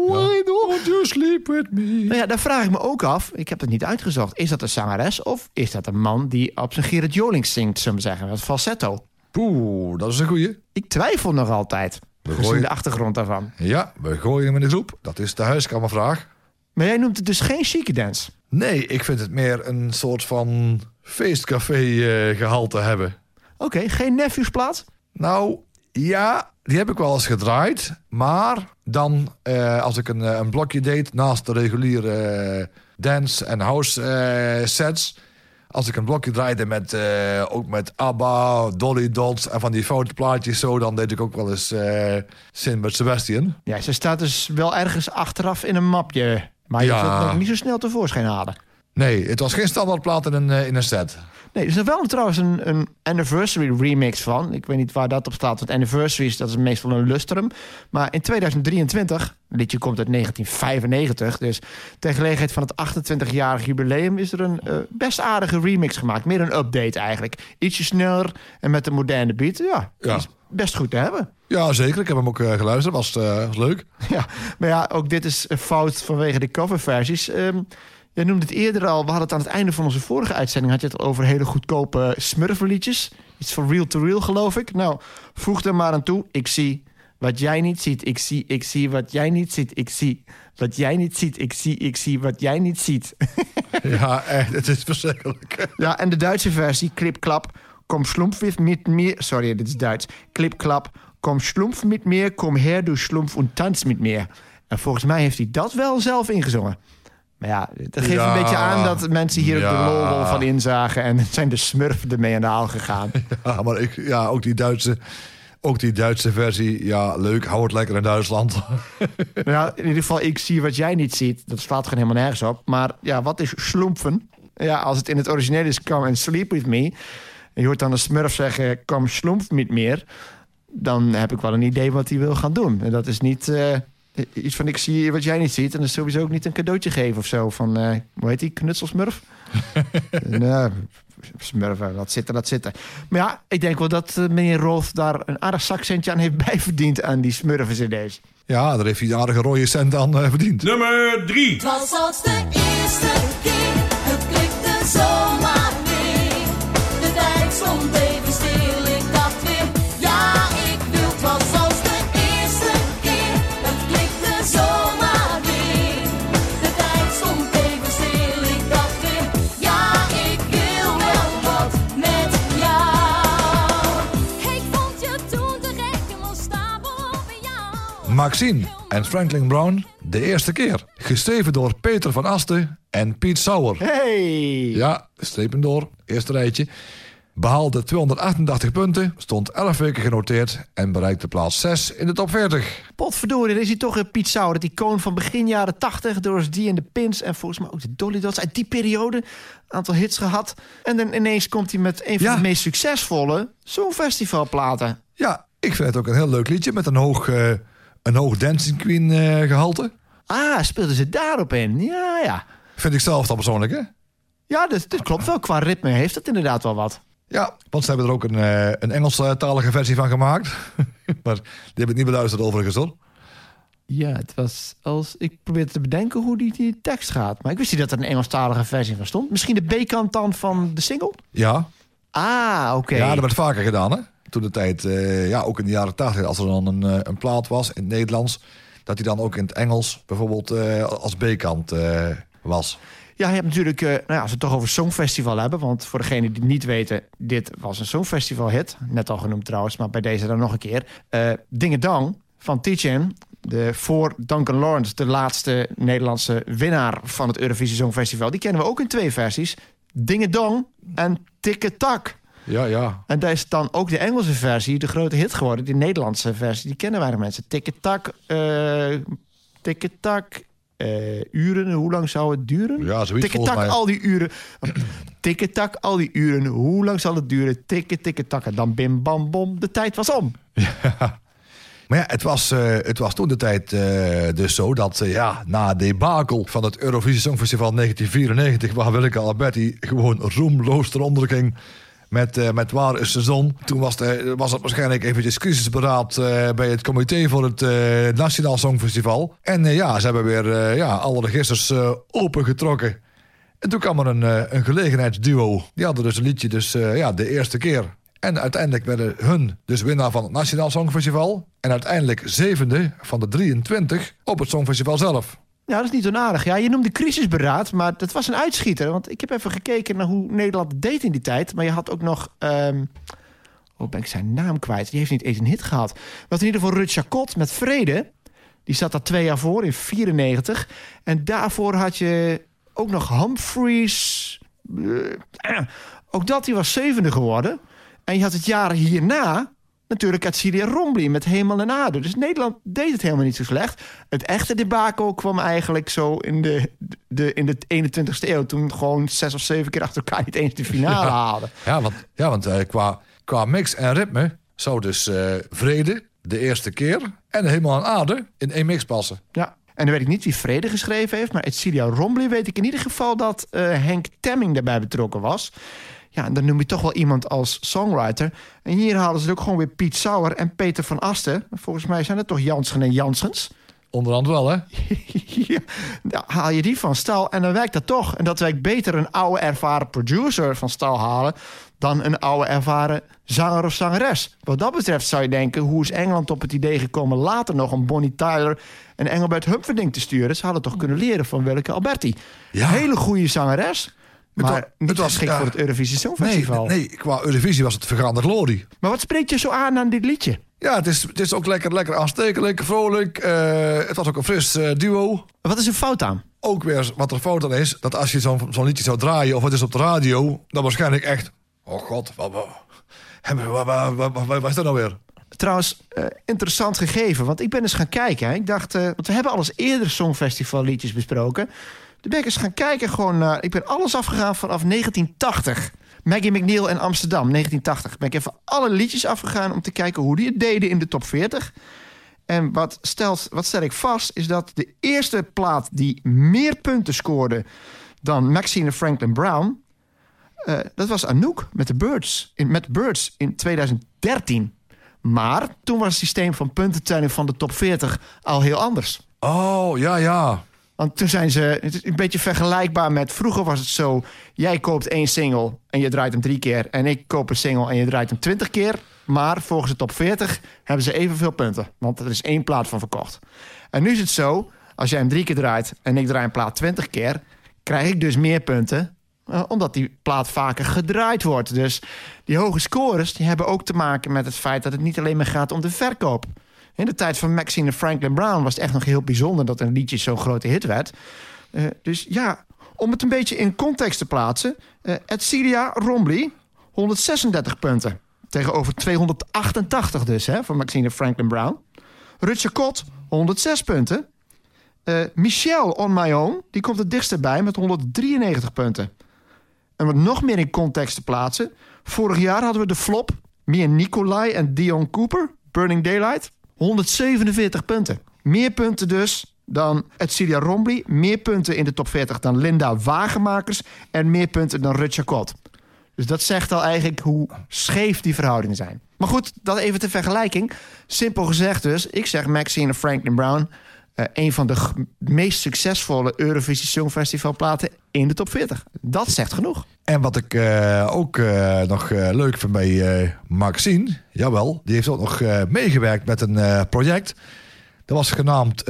Why don't you sleep with me? Nou ja, daar vraag ik me ook af. Ik heb het niet uitgezocht. Is dat een zangeres of is dat een man die op zijn Gerrit Joling zingt, zullen we zeggen, met falsetto? Poeh, dat is een goeie. Ik twijfel nog altijd. Gezien gooien- de achtergrond daarvan. Ja, we gooien hem in de groep. Dat is de huiskamervraag. Maar jij noemt het dus geen chique dance. Nee, ik vind het meer een soort van feestcafé eh, gehalte hebben. Oké, geen nephews Nou, ja, die heb ik wel eens gedraaid. Maar dan, eh, als ik een, eh, een blokje deed naast de reguliere eh, dance- en house eh, sets... Als ik een blokje draaide met, ook met ABBA, Dolly Dots en van die foute plaatjes zo... dan deed ik ook wel eens Sin met Sebastian. Ja, ze staat dus wel ergens achteraf in een mapje. Maar je Ja. het nog niet zo snel tevoorschijn halen. Nee, het was geen standaardplaat in een, eh, in een set. Nee, er is er wel trouwens een, een anniversary remix van. Ik weet niet waar dat op staat. Want anniversaries, dat is meestal een lustrum. Maar in 2023, het liedje komt uit 1995... dus ter gelegenheid van het 28-jarig jubileum... is er een eh, best aardige remix gemaakt. Meer een update eigenlijk. Ietsje sneller en met een moderne beat. Ja, is best goed te hebben. Ja, zeker. Ik heb hem ook eh, geluisterd. Was, was leuk. Ja, maar ja, ook dit is een fout vanwege de coverversies. Ehm jij noemde het eerder al. We hadden het aan het einde van onze vorige uitzending... had je het over hele goedkope smurfenliedjes. Iets van real to real, geloof ik. Nou, voeg er maar aan toe. Ik zie wat jij niet ziet. Ik zie, ik zie wat jij niet ziet. Ik zie wat jij niet ziet. Ik zie, ik zie wat jij niet ziet. [laughs] ja, echt. Het is verschrikkelijk. ja, en de Duitse versie, klipklap... Kom schlumpf met meer... Sorry, dit is Duits. Klipklap, kom schlumpf met meer... Kom her, du schlumpf en tanz met meer. En volgens mij heeft hij dat wel zelf ingezongen. Maar ja, dat geeft Ja. een beetje aan dat mensen hier ook de lol van inzagen... en zijn de smurfen ermee aan de haal gegaan. [laughs] Ja, maar ik, ja, ook die Duitse... Ook die Duitse versie, ja, leuk. Hou het lekker in Duitsland. Maar [laughs] ja, in ieder geval, ik zie wat jij niet ziet. Dat slaat gewoon helemaal nergens op. Maar ja, wat is schloemfen? Ja, als het in het origineel is come and sleep with me... en je hoort dan een smurf zeggen kom sloemf met meer... dan heb ik wel een idee wat hij wil gaan doen. En dat is niet eh, iets van ik zie wat jij niet ziet... en dat is sowieso ook niet een cadeautje geven of zo. Van, eh, hoe heet die, knutselsmurf? [laughs] nou, smurf, eh, laat zitten, laat zitten. Maar ja, ik denk wel dat eh, meneer Roth daar een aardig zakcentje aan heeft [laughs] bijverdiend... aan die smurfen-cd's. Ja, daar heeft hij een aardige rode cent aan eh, verdiend. Nummer 3. Het was als de eerste keer, Maxine en Franklin Brown, de eerste keer. Geschreven door Peter van Asten en Piet Sauer. Hey! Ja, strepen door, eerste rijtje. Behaalde 288 punten, stond 11 weken genoteerd... en bereikte plaats 6 in de top 40. Potverdorie, er is hier toch een Piet Sauer, het icoon van begin jaren 80, Doris D en de Pins en volgens mij ook de Dolly Dots uit die periode. Een aantal hits gehad. En dan ineens komt hij met een van Ja. de meest succesvolle Songfestivalplaten. Ja, ik vind het ook een heel leuk liedje... met een hoog, eh, een hoog Dancing Queen eh, gehalte. Ah, speelden ze daarop in? Ja, ja. Vind ik zelf dan persoonlijk, hè? Ja, dit, dit klopt wel. Qua ritme heeft het inderdaad wel wat. Ja, want ze hebben er ook een, eh, een Engelstalige versie van gemaakt. [laughs] maar die heb ik niet beluisterd overigens, hoor. Ja, het was als... Ik probeerde te bedenken hoe die, die tekst gaat. Maar ik wist niet dat er een Engelstalige versie van stond. Misschien de B-kant dan van de single? Ja, Ah, oké. ja dat werd vaker gedaan, hè? Toen de tijd, eh, ja, ook in de jaren 80, als er dan een, eh, een plaat was in het Nederlands... dat die dan ook in het Engels bijvoorbeeld eh, als B-kant was. Ja, je hebt natuurlijk, nou ja, als we het toch over Songfestival hebben... want voor degenen die niet weten, dit was een Songfestival-hit. Net al genoemd trouwens, maar bij deze dan nog een keer. Dingedang van Tietjen, de voor Duncan Lawrence... de laatste Nederlandse winnaar van het Eurovisie Songfestival. Die kennen we ook in twee versies. Dingedong en Tikketak. Ja, ja. En daar is dan ook de Engelse versie de grote hit geworden. Die Nederlandse versie, die kennen weinig mensen. Tikketak, eh tikketak, eh uren, hoe lang zou het duren? Ja, zoiets volgens Tikketak, mij. al die uren. [clears throat] Tikketak, al die uren, hoe lang zal het duren? Tikke, tikketakken, dan bim, bam, bom, de tijd was om. [laughs] Maar ja, het was, eh, het was toen de tijd dus zo dat ja, na het debakel van het Eurovisie Songfestival 1994, waar Willeke Alberti gewoon roemloos eronder ging met, eh, met Waar is de Zon. Toen was, de, was het waarschijnlijk eventjes crisisberaad eh, bij het comité voor het eh, Nationaal Songfestival. En ja, ze hebben weer ja, alle registers opengetrokken. En toen kwam er een, een gelegenheidsduo. Die hadden dus een liedje dus, ja, de eerste keer. En uiteindelijk werden hun dus winnaar van het Nationaal Songfestival. En uiteindelijk zevende van de 23 op het Songfestival zelf. Ja, dat is niet onaardig. Ja, je noemde crisisberaad, maar dat was een uitschieter. Want ik heb even gekeken naar hoe Nederland deed in die tijd. Maar je had ook nog... ehm oh, ben ik zijn naam kwijt. Die heeft niet eens een hit gehad. Wat in ieder geval Rut Chacot met Vrede. Die zat daar twee jaar voor, in 94. En daarvoor had je ook nog Humphreys. eh, ook dat, die was zevende geworden. En je had het jaar hierna natuurlijk Atsilia Rombly met Hemel en Aarde. Dus Nederland deed het helemaal niet zo slecht. Het echte debakel kwam eigenlijk zo in de, de, in de 21ste eeuw... toen gewoon zes of zeven keer achter elkaar niet eens de finale haalden. Ja, want, ja, want eh, qua, qua mix en ritme zou dus eh, Vrede de eerste keer en helemaal aan aarde in één mix passen. Ja. En dan weet ik niet wie Vrede geschreven heeft... maar Atsilia Rombly weet ik in ieder geval dat eh, Henk Temming daarbij betrokken was... Ja, en dan noem je toch wel iemand als songwriter. En hier halen ze ook gewoon weer Piet Sauer en Peter van Asten. Volgens mij zijn het toch Jansen en Janssens? Onderhand wel, hè? [laughs] ja, dan haal je die van stal en dan werkt dat toch. En dat werkt beter een oude ervaren producer van stal halen... dan een oude ervaren zanger of zangeres. Wat dat betreft zou je denken... hoe is Engeland op het idee gekomen later nog... om Bonnie Tyler en Engelbert Humperdinck te sturen? Ze hadden toch kunnen leren van Willeke Alberti. Ja. Hele goede zangeres... Maar het was, ja. voor het Eurovisie Nee, Songfestival. nee, qua Eurovisie was het vergaande glorie. Maar wat spreekt je zo aan aan dit liedje? Ja, het is, het is ook lekker, lekker aanstekelijk, vrolijk. eh, het was ook een fris eh, duo. Wat is er fout aan? Ook weer wat er fout aan is, dat als je zo'n zo'n liedje zou draaien of het is op de radio, dan waarschijnlijk echt. Oh god, wat, wat, wat, wat, wat, wat is dat nou weer? Trouwens, eh, interessant gegeven, want ik ben eens gaan kijken. Hè. Ik dacht, want we hebben al eens eerder Songfestival liedjes besproken. Toen ben ik eens gaan kijken gewoon naar... Ik ben alles afgegaan vanaf 1980. Maggie McNeil en Amsterdam, 1980. Ben ik even alle liedjes afgegaan om te kijken hoe die het deden in de top 40. En wat, stelt, wat stel ik vast, is dat de eerste plaat die meer punten scoorde dan Maxine Franklin Brown... eh, dat was Anouk met de Birds, in, met Birds in 2013. Maar toen was het systeem van puntentelling van de top 40 al heel anders. Oh, ja, ja. Want toen zijn ze het is een beetje vergelijkbaar met vroeger was het zo: jij koopt één single en je draait hem drie keer, en ik koop een single en je draait hem twintig keer. Maar volgens de top 40 hebben ze evenveel punten, want er is één plaat van verkocht. En nu is het zo: als jij hem drie keer draait en ik draai een plaat twintig keer, krijg ik dus meer punten. eh, omdat die plaat vaker gedraaid wordt. Dus die hoge scores die hebben ook te maken met het feit dat het niet alleen maar gaat om de verkoop. In de tijd van Maxine Franklin Brown was het echt nog heel bijzonder dat een liedje zo'n grote hit werd. Eh, dus ja, om het een beetje in context te plaatsen. eh Edcilia Rombly, 136 punten. Tegenover 288 dus, hè, van Maxine Franklin Brown. Rutger Kot, 106 punten. Eh Michelle On My Own, die komt het dichtst bij met 193 punten. En het nog meer in context te plaatsen. Vorig jaar hadden we de flop. Mia Nicolai en Dion Cooper, Burning Daylight. 147 punten. Meer punten dus dan Edcilia Rombly. Meer punten in de top 40 dan Linda Wagenmakers. En meer punten dan Rutger Kot. Dus dat zegt al eigenlijk hoe scheef die verhoudingen zijn. Maar goed, dat even ter vergelijking. Simpel gezegd dus, ik zeg Maxine Franklin Brown... eh, een van de meest succesvolle Eurovisie Songfestival platen in de top 40. Dat zegt genoeg. En wat ik eh, ook eh, nog leuk vind bij Maxine, jawel, die heeft ook nog meegewerkt met een project. Dat was genaamd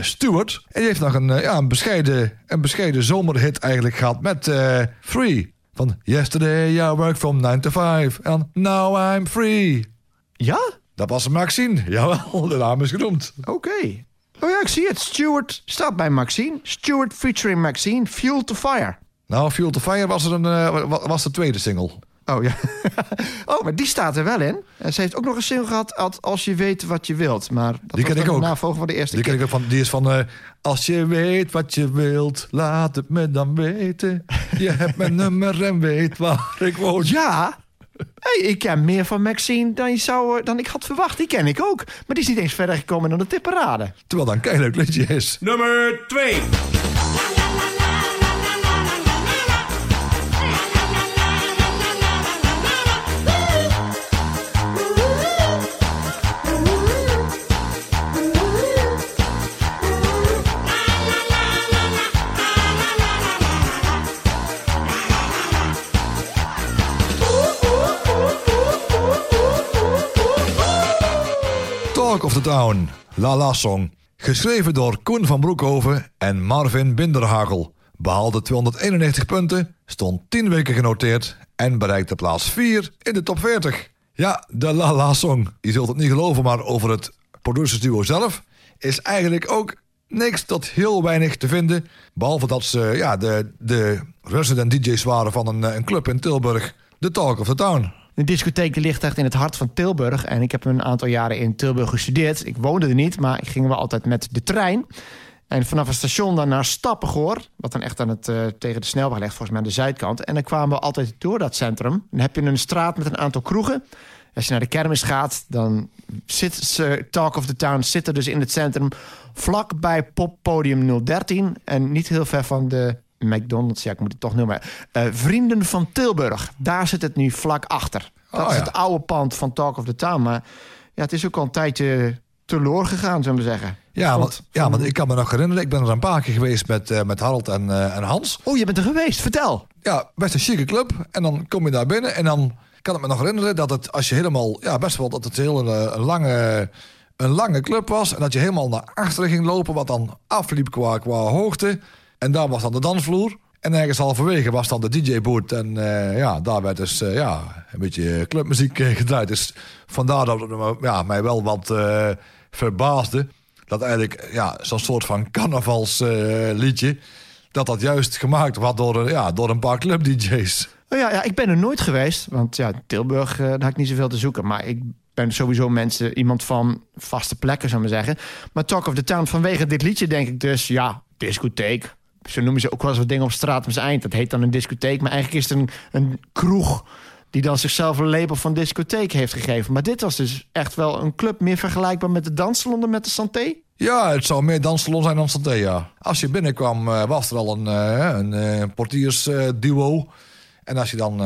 Stewart. En die heeft nog een, ja, een, bescheiden, een bescheiden zomerhit eigenlijk gehad met Free. Van Yesterday I worked from 9 to 5 and now I'm free. Ja? Dat was Maxine, jawel, de naam is genoemd. Oké. Oh ja, ik zie het. Stewart staat bij Maxine. Stewart featuring Maxine, Fuel to Fire. Nou, Fuel to Fire was, er een, eh, wa- was de tweede single. Oh ja. [laughs] oh, maar die staat er wel in. En ze heeft ook nog een single gehad, Als- je weet wat je wilt. Maar dat Die ken ik ook. van de eerste Die, ken ik ook van, die is van... eh, als je weet wat je wilt, laat het me dan weten. Je hebt mijn nummer en weet waar ik woon. Ja. Hey, ik ken meer van Maxine dan, je zou, eh, dan ik had verwacht. Die ken ik ook. Maar die is niet eens verder gekomen dan de tipperade. Terwijl dat een keihard liedje is. Nummer 2. Of the Town, La La Song. Geschreven door Koen van Broekhoven en Marvin Binderhagel. Behaalde 291 punten, stond 10 weken genoteerd en bereikte plaats 4 in de top 40. Ja, de La La Song. Je zult het niet geloven, maar over het producersduo zelf is eigenlijk ook niks tot heel weinig te vinden. Behalve dat ze ja, de, de resident DJ's waren van een, eh, een club in Tilburg. De Talk of the Town. De discotheek ligt echt in het hart van Tilburg. En ik heb een aantal jaren in Tilburg gestudeerd. Ik woonde er niet, maar ik ging wel altijd met de trein. En vanaf het station dan naar Stappengoor. Wat dan echt aan het, eh, tegen de snelweg ligt, volgens mij aan de zuidkant. En dan kwamen we altijd door dat centrum. Dan heb je een straat met een aantal kroegen. Als je naar de kermis gaat, dan zit Talk of the Town zit dus in het centrum. Vlak bij poppodium 013. En niet heel ver van de McDonald's, ja, ik moet het toch noemen. Eh, Vrienden van Tilburg. Daar zit het nu vlak achter. Dat Oh, is ja. het oude pand van Talk of the Town. Maar ja, het is ook al een tijdje teloor gegaan, zullen we zeggen. Ja, want, ja, want ik kan me nog herinneren, ik ben er een paar keer geweest met, eh, met Harold en, eh, en Hans. Oh, je bent er geweest. Vertel. Ja, best een chique club. En dan kom je daar binnen en dan kan ik me nog herinneren dat het, als je helemaal, ja, best wel dat het heel een, een lange, een lange club was. En dat je helemaal naar achteren ging lopen, wat dan afliep qua, qua hoogte. En daar was dan de dansvloer. En ergens halverwege was dan de DJ-boot. En eh, ja, daar werd dus eh, ja, een beetje clubmuziek eh, gedraaid. Dus vandaar dat het ja, mij wel wat verbaasde. Dat eigenlijk ja, zo'n soort van carnavalsliedje... dat dat juist gemaakt was door, ja, door een paar club-DJ's. Oh ja, ja, ik ben er nooit geweest. Want ja, Tilburg, daar had ik niet zoveel te zoeken. Maar ik ben sowieso mensen, iemand van vaste plekken, zou ik maar zeggen. Maar Talk of the Town, vanwege dit liedje denk ik dus... ja, discotheek. Zo noemen ze ook wel eens wat dingen op straat om zijn eind. Dat heet dan een discotheek. Maar eigenlijk is het een, een kroeg die dan zichzelf een label van discotheek heeft gegeven. Maar dit was dus echt wel een club meer vergelijkbaar met de danssalon dan met de Santé. Ja, het zou meer danssalon zijn dan Santé, ja. Als je binnenkwam eh, was er al een, eh, een eh, portiersduo. en als je dan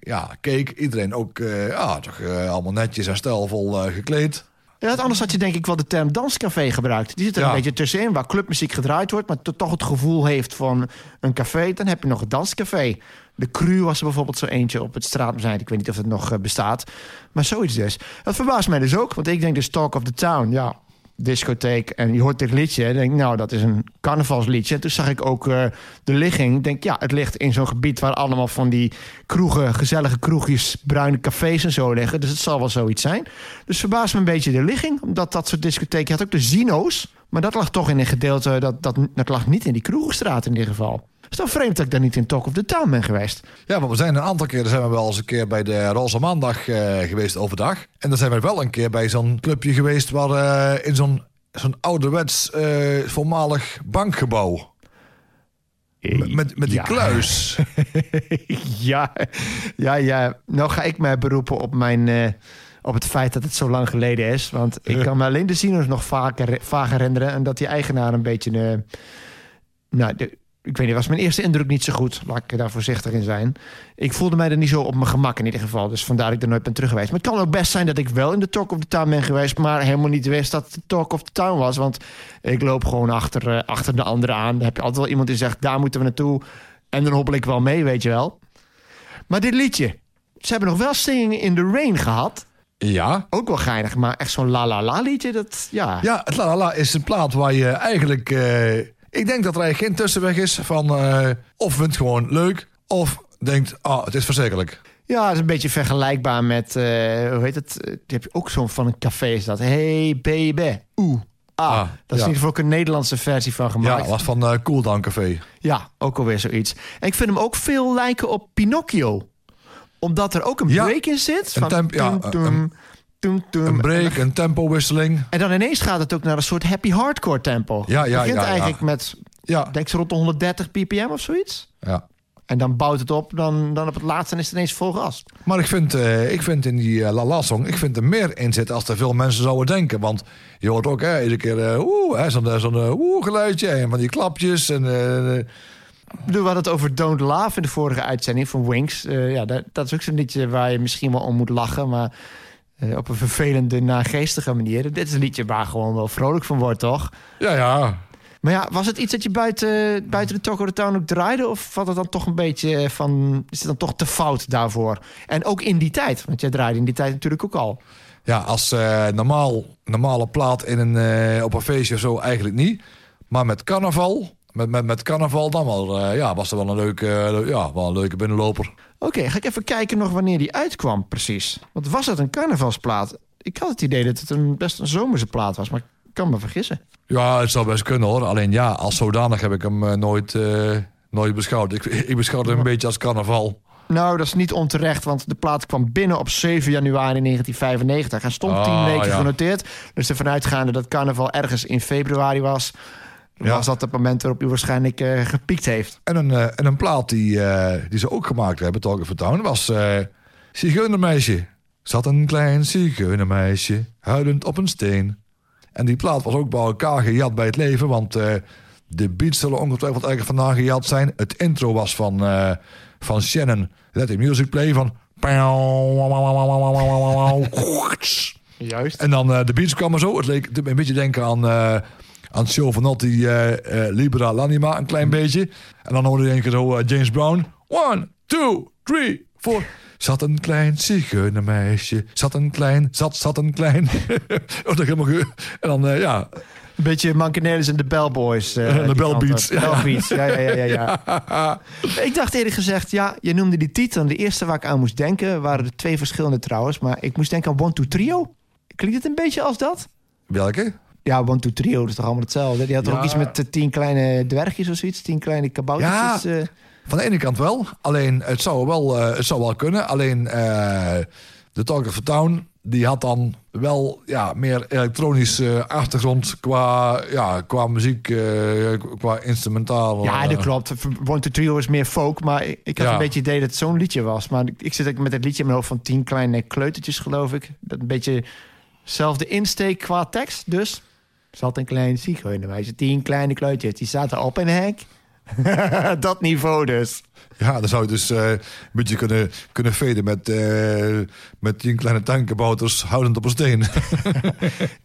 ja, keek, iedereen ook ja, toch, eh, allemaal netjes en stijlvol gekleed. Ja, anders had je denk ik wel de term danscafé gebruikt. Die zit er Ja. een beetje tussenin, waar clubmuziek gedraaid wordt... maar to- toch het gevoel heeft van een café. Dan heb je nog het danscafé. De Cru was er bijvoorbeeld zo eentje op het straatmuseum. Ik weet niet of het nog eh, bestaat. Maar zoiets dus. Dat verbaast mij dus ook. Want ik denk dus Talk of the Town, ja, discotheek. En je hoort dit liedje en denk nou, dat is een carnavalsliedje. En toen zag ik ook eh, de ligging. Denk, ja, het ligt in zo'n gebied... waar allemaal van die kroegen, gezellige kroegjes... bruine cafés en zo liggen. Dus het zal wel zoiets zijn. Dus verbaast me een beetje de ligging. Omdat dat soort discotheken... Je had ook de Zino's. Maar dat lag toch in een gedeelte... Dat, dat, dat lag niet in die kroegenstraat in ieder geval. Het is toch vreemd dat ik daar niet in Talk of the Town ben geweest. Ja, maar we zijn een aantal keren zijn we wel eens een keer bij de Roze Maandag eh, geweest overdag. En dan zijn we wel een keer bij zo'n clubje geweest waar eh, in zo'n zo'n ouderwets eh, voormalig bankgebouw. Met, met, met die Ja. kluis. [laughs] ja, ja, ja. Nou ga ik mij beroepen op, mijn, op het feit dat het zo lang geleden is. Want ik kan me alleen de Zino's nog vaker, vaag herinneren. En dat die eigenaar een beetje... eh, nou, de, ik weet niet, was mijn eerste indruk niet zo goed. Laat ik daar voorzichtig in zijn. Ik voelde mij er niet zo op mijn gemak in ieder geval. Dus vandaar dat ik er nooit ben terug geweest. Maar het kan ook best zijn dat ik wel in de Talk of the Town ben geweest... maar helemaal niet wist dat het de Talk of the Town was. Want ik loop gewoon achter, eh, achter de anderen aan. Dan heb je altijd wel iemand die zegt, daar moeten we naartoe. En dan hobbel ik wel mee, weet je wel. Maar dit liedje... Ze hebben nog wel Singing in the Rain gehad. Ja. Ook wel geinig, maar echt zo'n la-la-la liedje, dat... Ja, Ja, het La La La is een plaat waar je eigenlijk... eh, ik denk dat er eigenlijk geen tussenweg is van... eh, of vindt het gewoon leuk, of denkt, ah, het is verschrikkelijk. Ja, het is een beetje vergelijkbaar met, eh, hoe heet het? Eh, Die heb je ook zo'n van een café is dat. Hey baby, oeh, ah. Ah, dat is ja. in ieder geval ook een Nederlandse versie van Ja, gemaakt. dat was van eh Cool Down Café. Ja, ook alweer zoiets. En ik vind hem ook veel lijken op Pinocchio. Omdat er ook een Ja, break in zit. een Van temp- ja, een- Een break, een tempowisseling. En dan ineens gaat het ook naar een soort happy hardcore tempo. Ja, ja, het begint ja, ja. eigenlijk met, Ja, denk ze rond de 130 ppm of zoiets. ja. En dan bouwt het op, dan, dan op het laatste en is het ineens vol gas. Maar ik vind, eh, ik vind in die eh, La La Song, ik vind er meer in zitten als er veel mensen zouden denken. Want je hoort ook hè, iedere keer eh, oeh, hè, zo'n zo'n eh, oeh geluidje en van die klapjes. En, Ik bedoel, we hadden het over Don't Laugh in de vorige uitzending van Wings. Ja, dat, dat is ook zo'n liedje waar je misschien wel om moet lachen, maar eh, op een vervelende, nageestige manier. Dit is een liedje waar gewoon wel vrolijk van wordt, toch? ja, ja. Maar ja, was het iets dat je buiten, buiten de Talk of the Town ook draaide? Of valt het dan toch een beetje van... Is het dan toch te fout daarvoor? En ook in die tijd, want jij draaide in die tijd natuurlijk ook al. Ja, als eh, normaal, normale plaat in een, eh, op een feestje of zo eigenlijk niet. Maar met carnaval, met, met, met carnaval dan wel, eh, ja, was er wel een leuke, eh, ja, wel een leuke binnenloper. Oké, ga ik even kijken nog wanneer die uitkwam precies. Want was het een carnavalsplaat? Ik had het idee dat het een, best een zomerse plaat was, maar ik kan me vergissen. Ja, het zou best kunnen hoor. Alleen ja, als zodanig heb ik hem eh, nooit, nooit beschouwd. Ik, [laughs] ik beschouw hem een beetje als carnaval. Nou, dat is niet onterecht, want de plaat kwam binnen op 7 januari 1995. Hij stond Ah, 10 weken ja. genoteerd. Dus ervan uitgaande dat carnaval ergens in februari was... Ja. was dat het moment waarop u waarschijnlijk eh, gepiekt heeft. En een, eh, en een plaat die, eh, die ze ook gemaakt hebben, Talk of Town, was uh, Zigeunermeisje. Zat een klein zigeunermeisje, huilend op een steen. En die plaat was ook bij elkaar gejat bij het leven, want eh, de beats zullen ongetwijfeld eigenlijk vandaan gejat zijn. Het intro was van, eh, van Shannon, Let the Music Play, van... Juist. En dan eh, de beats kwamen zo. Het leek een beetje denken aan, eh aan Giovanotti, eh eh Libera L'Anima, een klein beetje. En dan hoorde je een keer zo eh, James Brown. One, two, three, four. Zat een klein zigeunermeisje. Zat een klein, zat, zat een klein. [laughs] oh, dat helemaal en dan, ja. Een beetje Mankenelis en de Bellboys. eh, [laughs] De Bellbeats, ja. Bellbeats, ja, ja, ja, ja, ja. [laughs] Ik dacht eerlijk gezegd, ja, je noemde die titel. En de eerste waar ik aan moest denken, waren er twee verschillende trouwens. Maar ik moest denken aan One Two Trio. Klinkt het een beetje als dat? Welke? Ja, One Two Trio, dat is toch allemaal hetzelfde? Die had toch Ja. ook iets met eh, tien kleine dwergjes of zoiets? Tien kleine kaboutertjes? Ja. eh. Van de ene kant wel. Alleen, het zou wel, eh, het zou wel kunnen. Alleen, de Talk of the Town... die had dan wel ja, meer elektronische achtergrond... qua, ja, qua muziek, qua instrumentaal. Ja, dat klopt. One Two Trio is meer folk, maar ik, ik had Ja. een beetje het idee dat het zo'n liedje was. Maar ik, ik zit ook met het liedje in mijn hoofd van tien kleine kleutertjes, geloof ik. Dat een beetje zelfde insteek qua tekst, dus... Zat een klein zigeunermeisje, tien kleine kleutjes, die zaten op een hek. dat niveau dus. Ja, dan zou je dus eh, een beetje kunnen, kunnen veden met, eh met tien kleine tuinkabouters houdend op een steen.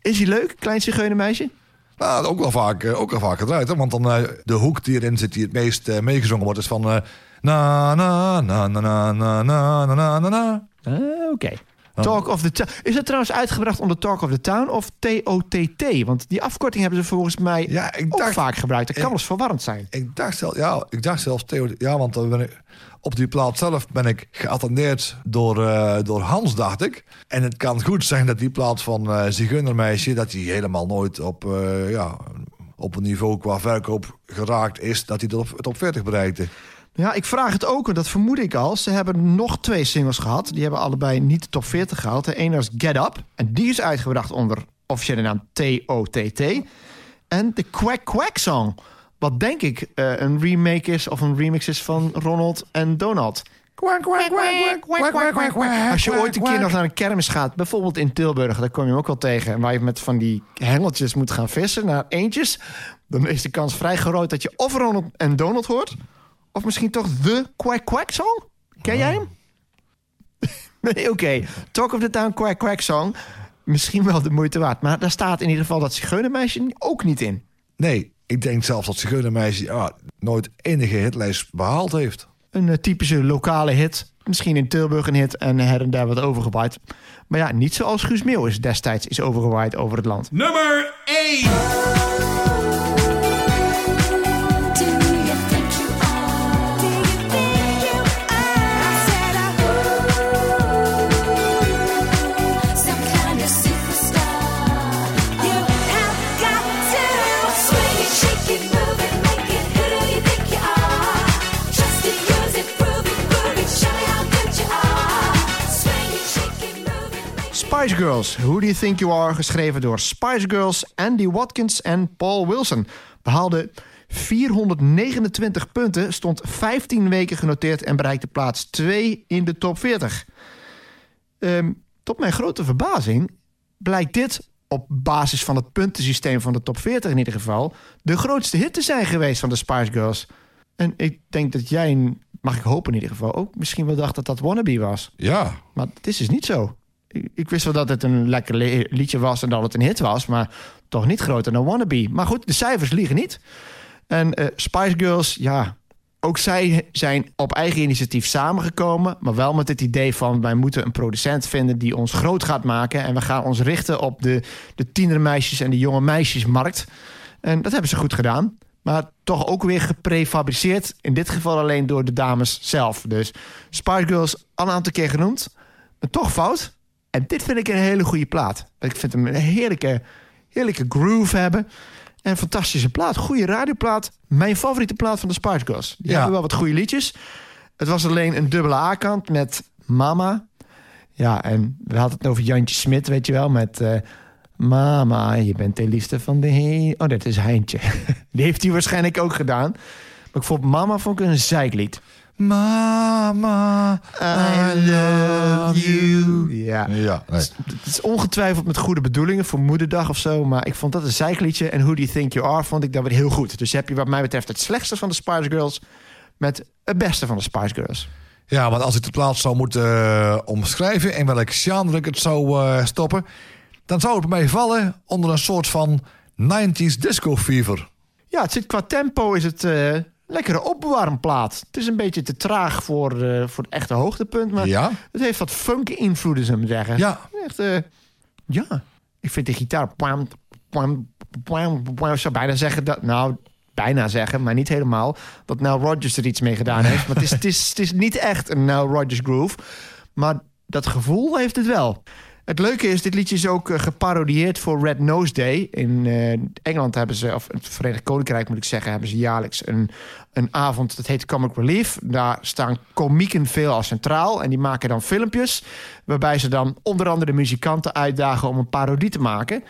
Is hij leuk, klein zigeunermeisje? nou, ook wel vaak, eh, ook wel vaak gedraaid. Hè? Want dan eh, de hoek die erin zit, die het meest eh, meegezongen wordt, is van... eh, na, na, na, na, na, na, na, na, na, na. Ah, Oké. Talk of the Town. Is het trouwens uitgebracht onder Talk of the Town of TOTT? Want die afkorting hebben ze volgens mij Ja, ik ook vaak gebruikt. Dat kan ik- eens verwarrend zijn. Ik dacht, zelf, ja, ik dacht zelfs ja, want dan ben ik, op die plaat zelf ben ik geattendeerd door, eh, door Hans, dacht ik. En het kan goed zijn dat die plaat van eh Zigeunermeisje, dat die helemaal nooit op, eh, ja, op een niveau qua verkoop geraakt is, dat hij het op, het op 40 bereikte. Ja, ik vraag het ook, en dat vermoed ik al. Ze hebben nog twee singles gehad. Die hebben allebei niet de top 40 gehaald. De ene was Get Up. En die is uitgebracht onder officiële naam TOTT. En de Quack Quack Song. Wat denk ik eh, een remake is of een remix is van Ronald en Donald. Als je ooit een keer nog naar een kermis gaat, bijvoorbeeld in Tilburg, daar kom je hem ook wel tegen. Waar je met van die hengeltjes moet gaan vissen naar eentjes. Dan is de kans vrij groot dat je of Ronald en Donald hoort. Of misschien toch de Quack Quack Song? Ken jij hem? [laughs] nee, oké. Talk of the Town Quack Quack Song. Misschien wel de moeite waard. Maar daar staat in ieder geval dat zigeunermeisje ook niet in. Nee, ik denk zelfs dat Zigeunermeisje ja, nooit enige hitlijst behaald heeft. Een eh, typische lokale hit. Misschien in Tilburg een hit en her en daar wat overgewaaid. Maar ja, niet zoals Guus Meeuwis destijds is overgewaaid over het land. Nummer 1. Spice Girls. Who Do You Think You Are, geschreven door Spice Girls, Andy Watkins en Paul Wilson. Behaalde 429 punten, stond 15 weken genoteerd en bereikte plaats 2 in de top 40. Ehm, tot mijn grote verbazing blijkt dit op basis van het puntensysteem van de top 40 in ieder geval... de grootste hit te zijn geweest van de Spice Girls. En ik denk dat jij, mag ik hopen in ieder geval... ook misschien wel dacht dat dat Wannabe was. Ja, Maar het is dus niet zo. Ik, wist wel dat het een lekker le- liedje was en dat het een hit was... maar toch niet groter dan Wannabe. Maar goed, de cijfers liegen niet. En eh, Spice Girls, ja... Ook zij zijn op eigen initiatief samengekomen, maar wel met het idee van wij moeten een producent vinden die ons groot gaat maken. En we gaan ons richten op de, de tienermeisjes en de jonge meisjesmarkt. En dat hebben ze goed gedaan. Maar toch ook weer geprefabriceerd. In dit geval alleen door de dames zelf. Dus Spice Girls al een aantal keer genoemd. Maar toch fout. En dit vind ik een hele goede plaat. Ik vind hem een heerlijke, heerlijke groove hebben. En fantastische plaat. Goede radioplaat. Mijn favoriete plaat van de Spice Girls. Die Ja. hebben wel wat goede liedjes. Het was alleen een dubbele A-kant met Mama. Ja, en we hadden het over Jantje Smit, weet je wel. Met eh, Mama, je bent de liefste van de heen. Oh, dat is Heintje. [laughs] Die heeft hij waarschijnlijk ook gedaan. Maar ik vond Mama vond ik een zeiklied. Mama, I love you. Ja. Ja, nee. Het is ongetwijfeld met goede bedoelingen voor moederdag of zo. Maar ik vond dat een zeikliedje. En Who Do You Think You Are vond ik dat weer heel goed. Dus heb je wat mij betreft het slechtste van de Spice Girls... met het beste van de Spice Girls. Ja, want als ik de plaats zou moeten eh, omschrijven... in welk genre ik het zou eh, stoppen... dan zou het bij mij vallen onder een soort van 90s disco fever. Ja, het zit qua tempo is het eh lekkere opwarmplaat. Het is een beetje te traag voor, eh, voor het echte hoogtepunt. Maar Ja? het heeft wat funky invloeden, zou ik zeggen. Ja. Echt, eh, ja. Ik vind de gitaar... Ik zou bijna zeggen dat... Nou, bijna zeggen, maar niet helemaal... dat Nile Rodgers er iets mee gedaan heeft. Maar het is, het, is, het is niet echt een Nile Rodgers groove. Maar dat gevoel heeft het wel. Het leuke is, dit liedje is ook eh, geparodieerd voor Red Nose Day. In eh, Engeland hebben ze, of het Verenigd Koninkrijk moet ik zeggen... hebben ze jaarlijks een, een avond, dat heet Comic Relief. Daar staan komieken veel als centraal. En die maken dan filmpjes... waarbij ze dan onder andere muzikanten uitdagen... om een parodie te maken.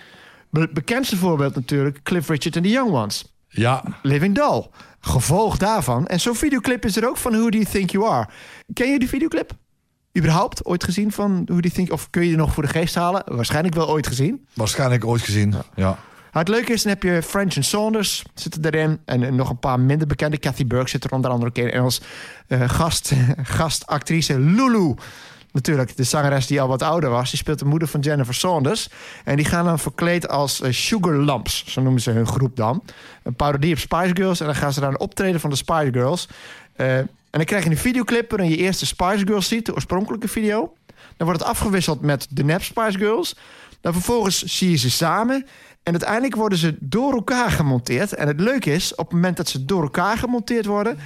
Be- bekendste voorbeeld natuurlijk Cliff Richard en the Young Ones. Ja, Living Doll. Gevolg daarvan. En zo'n videoclip is er ook van Who Do You Think You Are. Ken je die videoclip? Überhaupt ooit gezien van Do You Think... of kun je die nog voor de geest halen? Waarschijnlijk wel ooit gezien. waarschijnlijk ooit gezien. Ja. Het leuke is, dan heb je French and Saunders zitten erin. En, en nog een paar minder bekende. Kathy Burke zit er onder andere ook in. En als eh, gast, [laughs] gastactrice Lulu. Natuurlijk, de zangeres die al wat ouder was. Die speelt de moeder van Jennifer Saunders. En die gaan dan verkleed als eh, Sugar Lumps. Zo noemen ze hun groep dan. Een parodie op Spice Girls. En dan gaan ze daar een optreden van de Spice Girls. Eh, en dan krijg je een videoclip waarin je eerst de Spice Girls ziet. De oorspronkelijke video. Dan wordt het afgewisseld met de nep Spice Girls. Dan vervolgens zie je ze samen. En uiteindelijk worden ze door elkaar gemonteerd. En het leuke is, op het moment dat ze door elkaar gemonteerd worden...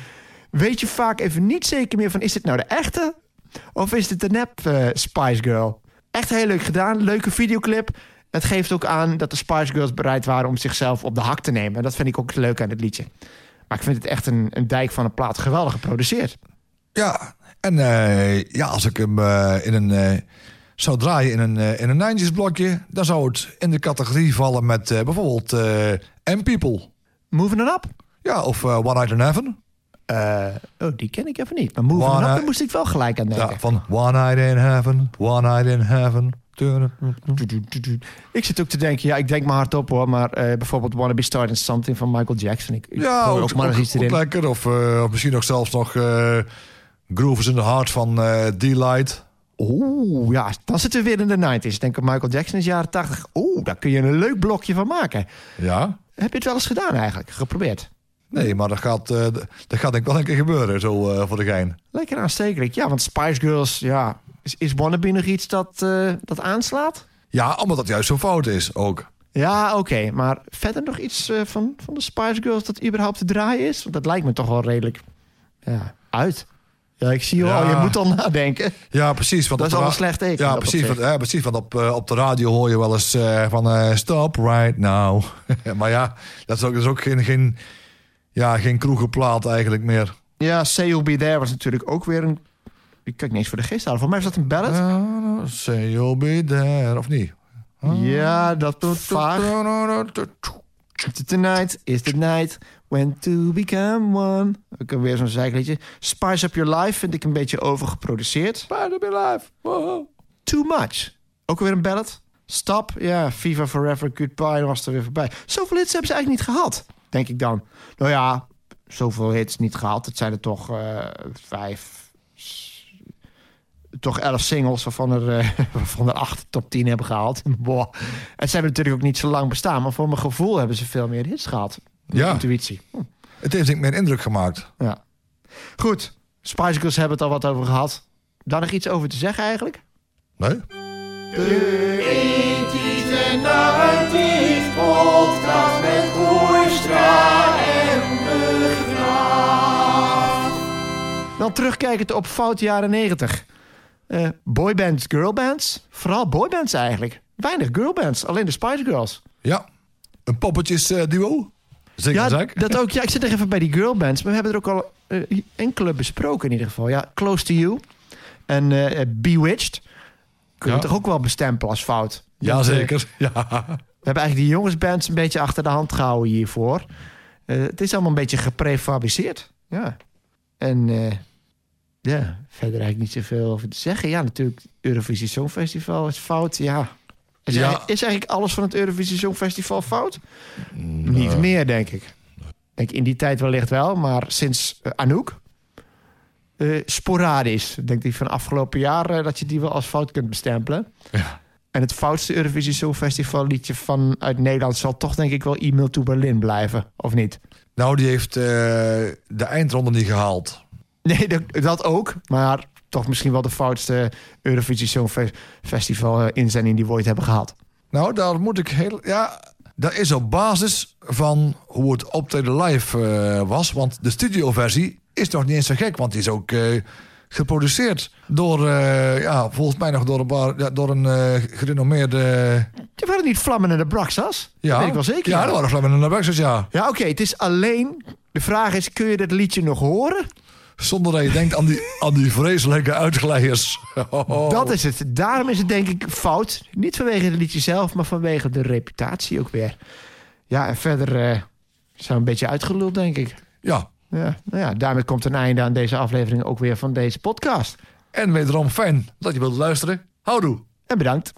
weet je vaak even niet zeker meer van... is dit nou de echte of is dit de nep eh, Spice Girl? Echt heel leuk gedaan, leuke videoclip. Het geeft ook aan dat de Spice Girls bereid waren... om zichzelf op de hak te nemen. En dat vind ik ook leuk aan het liedje. Maar ik vind het echt een, een dijk van een plaat. Geweldig geproduceerd. Ja, en eh, ja, als ik hem eh, in een, eh, zou draaien in een, in een 90s blokje... dan zou het in de categorie vallen met bijvoorbeeld eh M-People. Moving on Up. Ja, of One Night in Heaven. Oh, die ken ik even niet. Maar Moving One on Up, daar moest ik wel gelijk aan denken. Ja, van One Night in Heaven, One Night in Heaven. Ik zit ook te denken, ja, ik denk maar hardop hoor, maar eh, bijvoorbeeld Wanna Be Starting Something van Michael Jackson. Ik, ik Ja, ook, ook maar eens iets erin. lekker. Of, eh, of misschien ook zelfs nog eh Grooves in the Heart van D-Light. Oeh, ja, dan zitten we weer in de 90s. Ik denk aan Michael Jackson is jaren 80. Oeh, daar kun je een leuk blokje van maken. Ja. Heb je het wel eens gedaan eigenlijk? Geprobeerd? Nee, maar dat gaat, dat gaat denk ik wel een keer gebeuren, zo voor de gein. Lekker aanstekelijk. Ja, want Spice Girls, ja, is, is Wannabe nog iets dat, eh, dat aanslaat? Ja, omdat dat juist zo fout is ook. Ja, oké. Maar verder nog iets eh, van, van de Spice Girls dat überhaupt te draaien is? Want dat lijkt me toch wel redelijk ja, uit. Ja, ik zie je al, Ja. je moet al nadenken. Ja, precies. Want Dat is al een slecht teken, Ja, precies. Want, ja, precies. Want op, eh, op de radio hoor je wel eens eh, van eh, stop right now. [laughs] maar ja, dat is ook, dat is ook geen, geen, ja, geen kroegenplaat eigenlijk meer. Ja, Say You'll Be There was natuurlijk ook weer een Die kan ik niet eens voor de geest halen. Voor mij is dat een ballad. Uh, say you'll be there, of niet? ja, dat doet vaag. Tonight is the night when to become one. Weer zo'n zijkliedje. Spice Up Your Life vind ik een beetje overgeproduceerd. Spider be life. Wow. Too Much. Ook weer een ballad. Stop. Ja, Viva Forever, Goodbye was er weer voorbij. Zoveel hits hebben ze eigenlijk niet gehad, denk ik dan. Nou ja, zoveel hits niet gehad. Het zijn er toch eh, vijf... Toch elf singles waarvan er, eh, [laughs] waarvan er acht top 10 hebben gehaald. [laughs] Boah. En ze hebben natuurlijk ook niet zo lang bestaan. Maar voor mijn gevoel hebben ze veel meer hits gehad. Ja. Intuïtie. Hm. Het heeft denk ik meer indruk gemaakt. Ja. Goed. Spice Girls hebben het al wat over gehad. Daar nog iets over te zeggen eigenlijk? Nee? podcast met en Dan terugkijkend op fout jaren 90. Eh boybands, girlbands. Vooral boybands eigenlijk. Weinig girlbands, alleen de Spice Girls. Ja. Een poppetjes eh, duo. Zeker Ja, zaak. dat ook. Ja, ik zit nog even bij die girlbands. Maar we hebben er ook al eh, enkele besproken in ieder geval. Ja, Close to You en Bewitched. Kunnen we Ja. toch ook wel bestempelen als fout? Ja, Dat, eh, zeker. [laughs] Ja. We hebben eigenlijk die jongensbands een beetje achter de hand gehouden hiervoor. Het is allemaal een beetje geprefabriceerd. Ja. En ja, verder eigenlijk niet zoveel over te zeggen. Ja, natuurlijk, Eurovisie Songfestival is fout. Ja. Is, Ja. eigenlijk, is eigenlijk alles van het Eurovisie Songfestival fout? Niet meer, denk ik. Denk in die tijd wellicht wel, maar sinds eh, Anouk... eh, sporadisch. Ik denk die van afgelopen jaar eh, dat je die wel als fout kunt bestempelen. Ja. En het foutste Eurovisie Songfestival liedje vanuit Nederland zal toch denk ik wel E-mail to Berlin blijven, of niet? Nou, die heeft de eindronde niet gehaald. Nee, dat, dat ook, maar toch misschien wel de foutste Eurovisie Songfestival eh, inzending die we ooit hebben gehad. Nou, daar moet ik heel... Ja, dat is op basis van hoe het optreden live eh, was. Want de studioversie is nog niet eens zo gek. Want die is ook eh, geproduceerd door... ja, volgens mij nog door een, paar, ja, door een gerenommeerde... Je waren niet Vlammen en de Braxas? Ja, Dat weet ik wel zeker. Ja, dat waren Flemmen en de Baxters, ja. Ja, oké, het is alleen... De vraag is, kun je dat liedje nog horen? Zonder dat je denkt aan die, aan die vreselijke uitglijers. Oh. Dat is het. Daarom is het denk ik fout. Niet vanwege het liedje zelf, maar vanwege de reputatie ook weer. Ja, en verder eh zijn we een beetje uitgeluld, denk ik. Ja, Ja, nou ja, daarmee komt een einde aan deze aflevering ook weer van deze podcast. en wederom fijn dat je wilt luisteren. Houdoe. En bedankt.